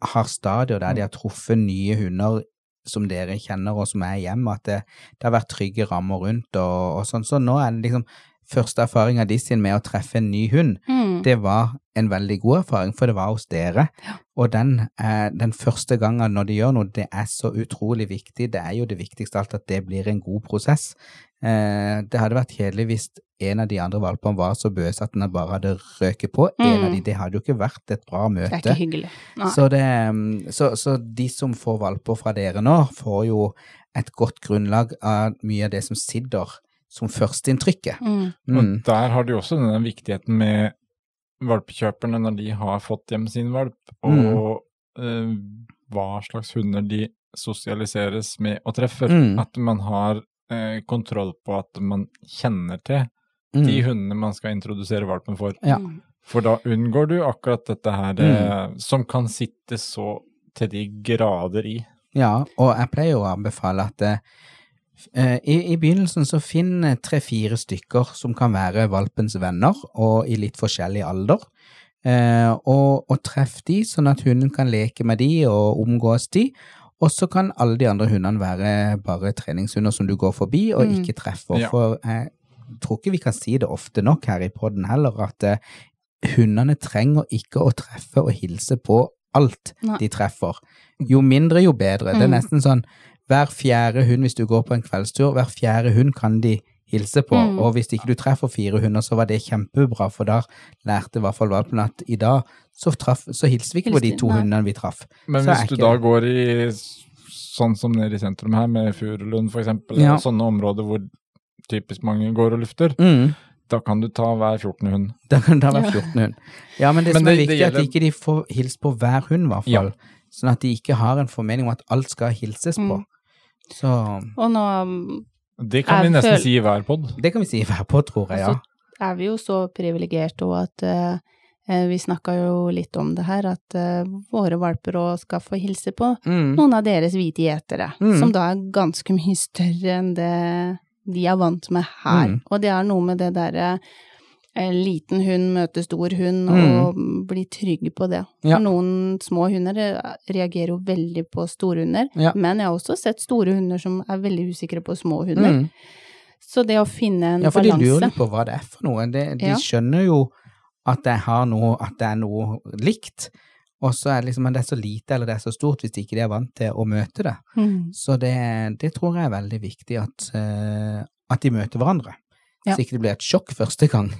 har stadier der de har truffet nye hunder som dere kjenner og som er hjemme, at det, det har vært trygge rammer rundt og, og sånn. Så nå er det liksom første erfaringa de sin med å treffe en ny hund, Mm. det var en veldig god erfaring, for det var hos dere. Og den, eh, den første gangen når de gjør noe, det er så utrolig viktig. Det er jo det viktigste alt at det blir en god prosess. Eh, det hadde vært kjedelig hvis en av de andre valpene var så bøs at den bare hadde røket på en Mm. av de. Det hadde jo ikke vært et bra møte. Det er ikke hyggelig. Så, det, mm, så, så de som får valper fra dere nå, får jo et godt grunnlag av mye av det som sitter som førsteinntrykket. Mm. Mm. Der har du også denne viktigheten med valpekjøperne når de har fått hjem sin valp, og eh, hva slags hunder de sosialiseres med og treffer. Mm. At man har eh, kontroll på at man kjenner til Mm. de hundene man skal introdusere valpen for. Ja. Mm. For da unngår du akkurat dette her Mm. eh, som kan sitte så til de grader i. Ja, og jeg pleier jo å anbefale at eh, i, i begynnelsen så finn tre-fire stykker som kan være valpens venner, og i litt forskjellig alder. Eh, og, og treff de, sånn at hunden kan leke med de og omgås de. Og så kan alle de andre hundene være bare treningshunder som du går forbi og Mm. ikke treffer. Ja. For jeg tror ikke vi kan si det ofte nok her i podden heller, at eh, hundene trenger ikke å treffe og hilse på alt Nei. de treffer. Jo mindre, jo bedre. Det er Mm. nesten sånn hver fjerde hund, hvis du går på en kveldstur, hver fjerde hund kan de hilse på. Mm. Og hvis ikke du treffer fire hunder, så var det kjempebra, for da lærte i hvert fall valpen at i dag så, traf, så hilser vi ikke på de to nei. hundene vi traff. Men Så hvis du da går i sånn som nede i sentrum her, med Furulund for eksempel, Ja. sånne områder hvor typisk mange går og lufter, Mm. da kan du ta hver 14. hund. Da kan du ta hver 14 hund. Ja, men det Men som er det- er viktig, er at gjelder- ikke de får hilst på hver hund, i hvert Ja. Sånn at de ikke har en formening om at alt skal hilses på. Mm. Så Og nå mm, Det kan vi nesten føl- si i hver pod. det kan vi si i hver pod, tror jeg, ja. Så er vi jo så privilegerte òg at eh, vi snakka jo litt om det her, at uh, våre valper òg skal få hilse på Mm. noen av deres hvite gjetere, Mm. som da er ganske mye større enn det de er vant med her. Mm. Og det er noe med det derre eh, liten hund møter stor hund, Mm. og bli trygg på det. Ja. For noen små hunder eh, reagerer jo veldig på store hunder, Ja. men jeg har også sett store hunder som er veldig usikre på små hunder. Mm. Så det å finne en balanse Ja, for de lurer litt på hva det er for noe. De, de Ja. skjønner jo at har noe, at det er noe likt. Og så er det liksom, men det er så lite eller det er så stort hvis ikke de er vant til å møte det. Mm. Så det, det tror jeg er veldig viktig at, eh, at de møter hverandre. Ja. Så ikke det blir et sjokk første gang.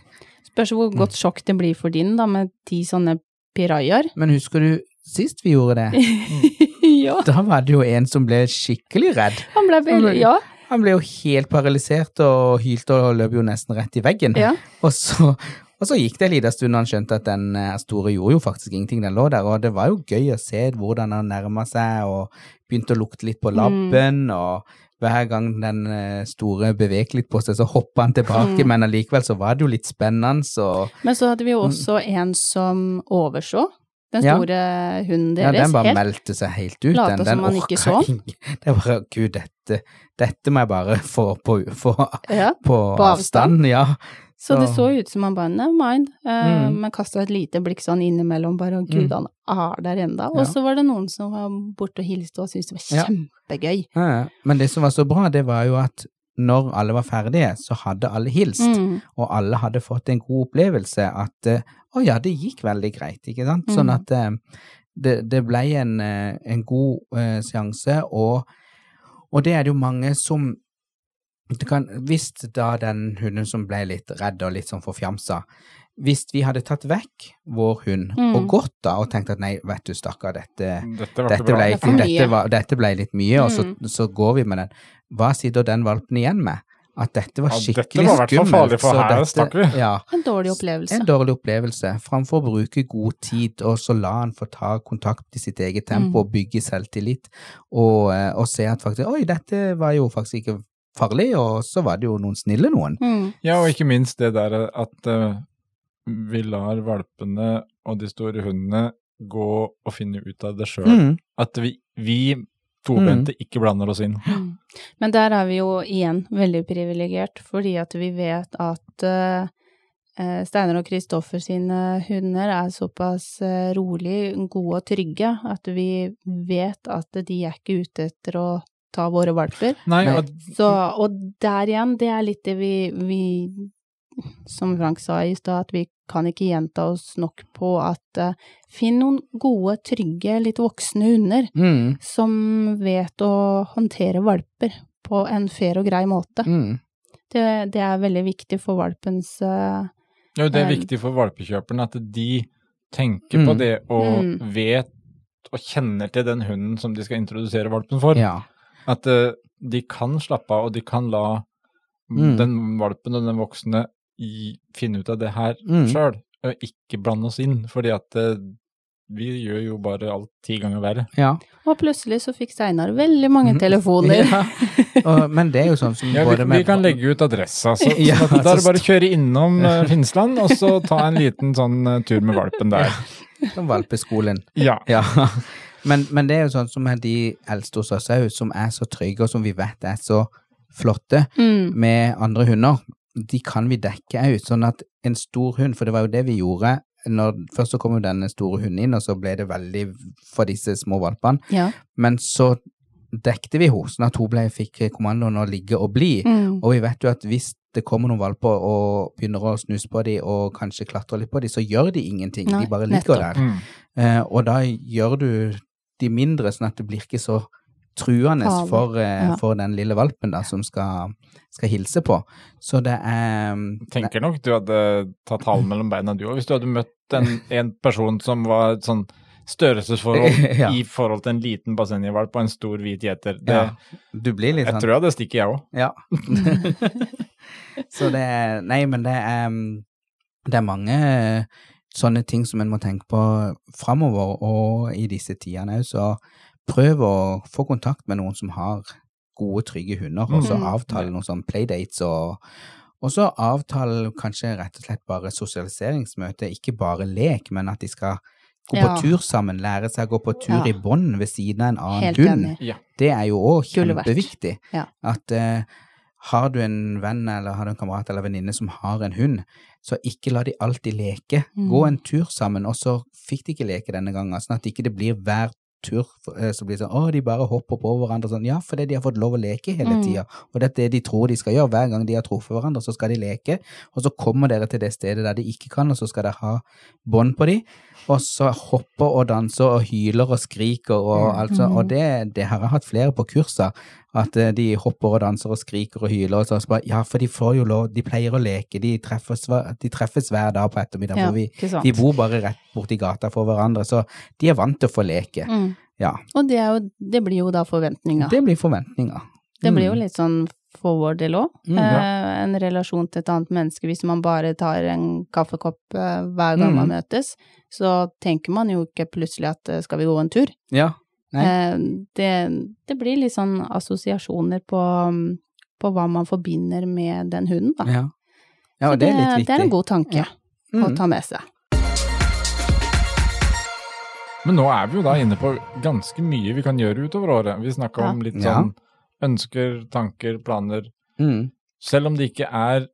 Spørs hvor godt sjokk det blir for din, da, med ti sånne pirajaer. Men husker du sist vi gjorde det? [laughs] ja, Da var det jo en som ble skikkelig redd. han ble veldig Ja. Han ble jo helt paralysert og hylte og løp jo nesten rett i veggen. ja. Og så, og så gikk det en liten stund, han skjønte at den eh, store gjorde jo faktisk ingenting, den lå der. Og det var jo gøy å se hvordan han nærma seg, og begynte å lukte litt på labben, og hver gang den eh, store bevegde litt på seg, så hoppa han tilbake, Mm. men allikevel så var det jo litt spennende, så Men så hadde vi jo også en som overså den store Ja. hunden Ja, den bare helt. meldte seg helt ut. Lata den, som den han ikke så. Det var Gud, dette, dette må jeg bare få på, få Ja. på, På avstand. avstand. Ja. Så det Så- ut som han bare never mind, uh, Mm. men kasta et lite blikk sånn innimellom, bare og gud, Mm. han er der enda. Og så var det noen som var borte og hilste og syntes det var kjempegøy. Men det som var så bra, det var jo at når alle var ferdige, så hadde alle hilst. Mm. og alle hadde fått en god opplevelse at eh, å ja, det gikk veldig greit, ikke sant? Sånn Mm. at eh, det, det ble en, en god uh, seanse, og, og det er det jo mange som kan, Hvis da den hunden som ble litt redd og litt sånn forfjamsa, hvis vi hadde tatt vekk vår hund Mm. og gått da og tenkt at nei, vet du, stakkar, dette Dette dette ble, Det dette, var, dette ble litt mye, og så, Mm. så går vi med den. Hva sitter den valpen igjen med? At dette var Ja, dette skikkelig var i hvert fall skummelt. farlig, for så her dette- stakk vi. Ja, En dårlig opplevelse. en dårlig opplevelse. Framfor å bruke god tid, og så la han få ta kontakt i sitt eget tempo Mm. og bygge selvtillit, og, eh, og se at faktisk Oi, dette var jo faktisk ikke farlig, og så var det jo noen snille noen. Mm. Ja, og ikke minst det der at uh, vi lar valpene og de store hundene gå og finne ut av det sjøl. Mm. At vi, vi tobente ikke blander oss inn. Mm. Men der er vi jo igjen veldig privilegert, fordi at vi vet at eh, eh, Steinar og Kristoffer sine hunder er såpass rolig, gode og trygge at vi vet at de er ikke ute etter å ta våre valper. Nei, Nei. og, Så, og der igjen, det er litt det vi, vi Som Frank sa i stad, at vi kan ikke gjenta oss nok på at uh, finn noen gode, trygge, litt voksne hunder Mm. som vet å håndtere valper på en fair og grei måte. Mm. Det, det er veldig viktig for valpens uh, Jo, det er Eh, viktig for valpekjøperen at de tenker på Mm. det og Mm. vet og kjenner til den hunden som de skal introdusere valpen for. Ja. At uh, de kan slappe av, og de kan la Mm. den valpen og den voksne i, finne ut av det her Mm. sjøl, og ikke blande oss inn. Fordi at uh, vi gjør jo bare alt ti ganger verre. ja. Og plutselig så fikk Steinar veldig mange telefoner. Ja. Og, men det er jo sånn som Ja, vi, med vi kan legge ut adressa, så, [laughs] Ja, så da er det bare å kjøre innom uh, Finnsland, og så ta en [laughs] liten sånn uh, tur med valpen der. som valpeskolen. Ja. Ja. Men, men det er jo sånn som de eldste hos oss òg, som er så trygge, og som vi vet er så flotte Mm. med andre hunder. De kan vi dekke ut, sånn at en stor hund, for det var jo det vi gjorde når Først så kom jo denne store hunden inn, og så ble det veldig for disse små valpene. Ja. Men så dekte vi henne, sånn at hun ble, fikk kommandoen å ligge og bli. Mm. Og vi vet jo at hvis det kommer noen valper og begynner å snuse på dem og kanskje klatre litt på dem, så gjør de ingenting. Nei, de bare ligger nettopp. der. Mm. Eh, og da gjør du de mindre, sånn at det blir ikke så truende for, eh, ja. for den lille valpen da, som skal, skal hilse på. Så det er Tenker nok du hadde tatt halen mellom beina du òg, hvis du hadde møtt en, en person som var sånn størrelsesforhold [laughs] Ja. i forhold til en liten bassengvalp og en stor hvit gjeter. Det, ja, Du blir litt Jeg sånn tror jeg det stikker, jeg òg. Ja. [laughs] [laughs] så det er Nei, men det er um, Det er mange eh, sånne ting som en må tenke på framover, og i disse tidene òg, så prøv å få kontakt med noen som har gode, trygge hunder, og så Mhm. avtale noen sånn playdates og og så avtale kanskje rett og slett bare sosialiseringsmøte, ikke bare lek, men at de skal gå Ja. på tur sammen, lære seg å gå på tur Ja. i bånd ved siden av en annen hund. Ja. Det er jo òg kjempeviktig. Ja. At eh, har du en venn eller har du en kamerat eller venninne som har en hund, så ikke la de alltid leke. Mm. Gå en tur sammen, og så fikk de ikke leke denne gangen, sånn at ikke det blir hver tur eh, så blir det sånn å, de bare hopper på hverandre sånn. Ja, fordi de har fått lov å leke hele Mm. tida, og det er det de tror de skal gjøre. Hver gang de har truffet hverandre, så skal de leke, og så kommer dere til det stedet der de ikke kan, og så skal dere ha bånd på de, og så hopper og danser og hyler og skriker og Mm. altså, Mm. og det, det har jeg hatt flere på kurser, at eh, de hopper og danser og skriker og hyler, og så så bare, ja, for de får jo lov, de pleier å leke, de treffes, de treffes hver dag på ettermiddag, Ja, vi, de bor bare rett borti gata for hverandre, så de er vant til å få leke. Mm. Ja, Og det, jo, det blir jo da forventninga. det blir forventninger. Det blir jo Mm. litt sånn for vår del òg. Mm, eh, en relasjon til et annet menneske. Hvis man bare tar en kaffekopp eh, hver gang Mm. man møtes, så tenker man jo ikke plutselig at eh, skal vi gå en tur. Ja, Nei. Eh, det, det blir litt sånn assosiasjoner på, mm, på hva man forbinder med den hunden, da. ja. Ja, Så det, det er litt det er en god tanke Ja. å Mm. ta med seg. Men nå er vi jo da inne på ganske mye vi kan gjøre utover året. Vi snakka om litt Ja. sånn ønsker, tanker, planer. Mm. Selv om det ikke er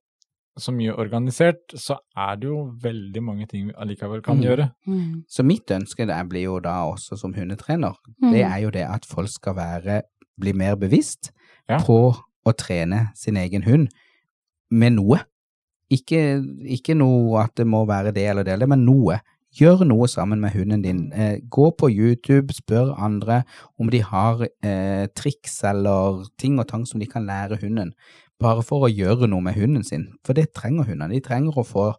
så mye organisert, så er det jo veldig mange ting vi allikevel kan Mm. gjøre. Mm. Så mitt ønske der blir jo da også som hundetrener, Mm. det er jo det at folk skal være, bli mer bevisst Ja. på å trene sin egen hund med noe. Ikke, ikke noe at det må være det eller det, eller, men noe. Gjør noe sammen med hunden din. Eh, gå på YouTube, spør andre om de har eh, triks eller ting og tang som de kan lære hunden, bare for å gjøre noe med hunden sin. For det trenger hundene. De trenger å få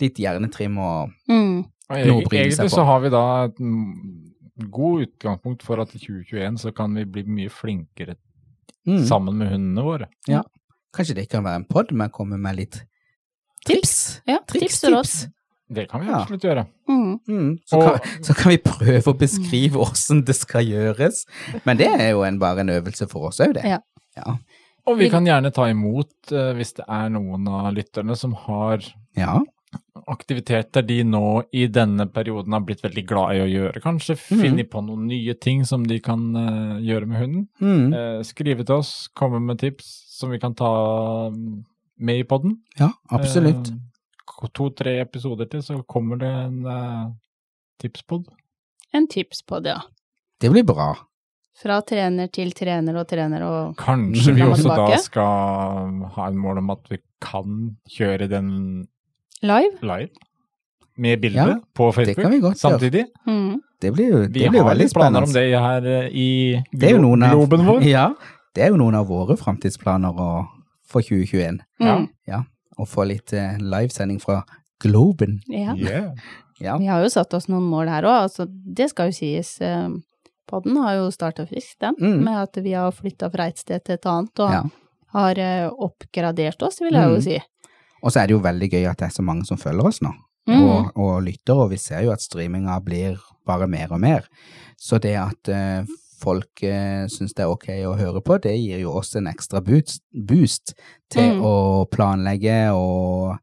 litt hjernetrim og Mm. Noe å bry bryne seg egentlig så har vi da et mm, god utgangspunkt for at i 2021 så kan vi bli mye flinkere mm. sammen med hundene våre. Kanskje det kan være en pod med å komme med litt Tips. Ja, Triks, tips tips. Det kan vi Ja. absolutt gjøre. Mm. Mm, så, Og- kan, så kan vi prøve å beskrive åssen det skal gjøres. Men det er jo en, bare en øvelse for oss òg, det. Ja. Ja. Og vi kan gjerne ta imot uh, hvis det er noen av lytterne som har ja. aktiviteter de nå i denne perioden har blitt veldig glad i å gjøre. Kanskje mm. finne på noen nye ting som de kan uh, gjøre med hunden. Mm. Eh, skrive til oss, komme med tips som vi kan ta mm, med i podden. ja, absolutt. To-tre episoder til, så kommer det en uh, tipspod. En tipspod, ja. Det blir bra. Fra trener til trener og trener og Kanskje vi Fram og også da skal ha en mål om at vi kan kjøre den live. live. Med bilde Ja, på Det Facebook kan vi godt samtidig. samtidig. Mm. Det blir jo det Vi blir jo har veldig litt planer om spennende. det her eh, i glo av, globen vår. [laughs] Ja, det er jo noen av våre framtidsplaner for 2021. Mm. Ja. Å få litt eh, livesending fra Globen. Ja. Yeah. [laughs] Ja. Vi har jo satt oss noen mål her òg, altså det skal jo sies. eh, Podden har jo starta friskt, den, Mm. med at vi har flytta fra et sted til et annet og Ja. har eh, oppgradert oss, vil jeg jo Mm. si. Og så er det jo veldig gøy at det er så mange som følger oss nå. Mm. og, og lytter, og vi ser jo at streaminga blir bare mer og mer. Så det at eh, folk uh, syns det er ok å høre på, det gir jo oss en ekstra boost, boost til Mm. å planlegge og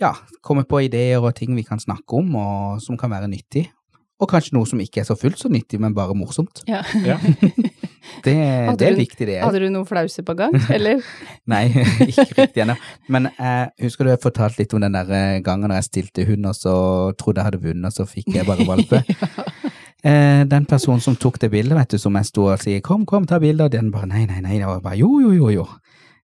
ja, komme på ideer og ting vi kan snakke om, og som kan være nyttig. Og kanskje noe som ikke er så fullt så nyttig, men bare morsomt. Ja. Ja. [laughs] Det, det er du- viktig, det. Hadde du noen flause på gang, eller? [laughs] Nei, ikke riktig ennå. Men jeg husker du jeg fortalte litt om den der eh, gangen da jeg stilte hund, og så trodde jeg hadde vunnet, og så fikk jeg bare valpe. [laughs] Eh, Den personen som tok det bildet, vet du, som jeg sto og sier 'kom, kom, ta bilde', og den bare 'nei, nei, nei', og jeg bare 'jo, jo, jo, jo'.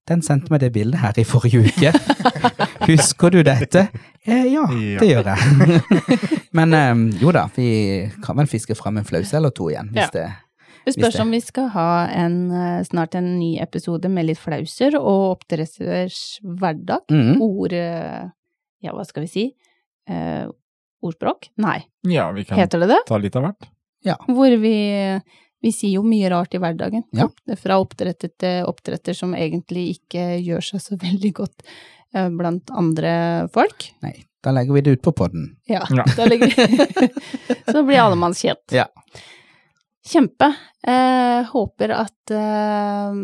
Den sendte meg det bildet her i forrige uke. [laughs] Husker du dette? Eh, ja, Ja. det gjør jeg. [laughs] Men eh, jo da, vi kan vel fiske fram en flause eller to igjen, hvis Ja. det Det spørs om vi skal ha en, eh, snart en ny episode med litt flauser og oppdretters hverdag. Mm. Ord eh, Ja, hva skal vi si? Ordspråk? Nei, Ja, vi kan heter det det? ta litt av hvert. Hvor vi, vi sier jo mye rart i hverdagen. Ja. Fra oppdretter til oppdretter som egentlig ikke gjør seg så [laughs] veldig godt eh, blant andre folk. Nei, da legger vi det ut på podden. Ja, Ja. da ligger [laughs] Så blir allemannskjent. Ja. Kjempe. Eh, håper at eh,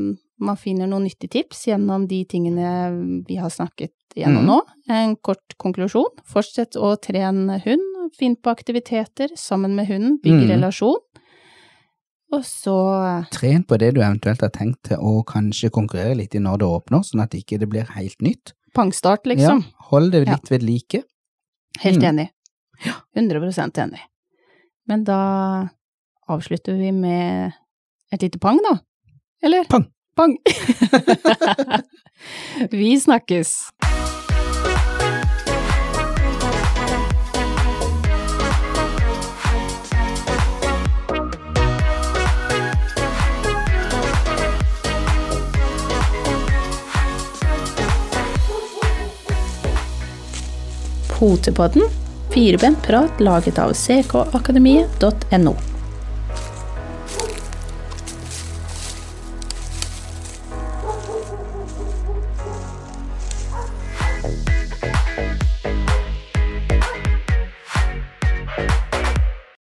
man finner noen nyttige tips gjennom de tingene vi har snakket gjennom mm. nå. En kort konklusjon. Fortsett å trene hund. Finn på aktiviteter sammen med hunden. Bygg mm. relasjon. Og så Tren på det du eventuelt har tenkt til å kanskje konkurrere litt i når det åpner, sånn at ikke det blir helt nytt. pangstart, liksom. Ja, hold det Ja. litt ved like. Helt Mm. enig. 100% enig. Men da avslutter vi med et lite pang, da. Eller? Pang. Pang. [laughs] vi snakkes. Potepodden, firebent prat laget av ckakademiet.no.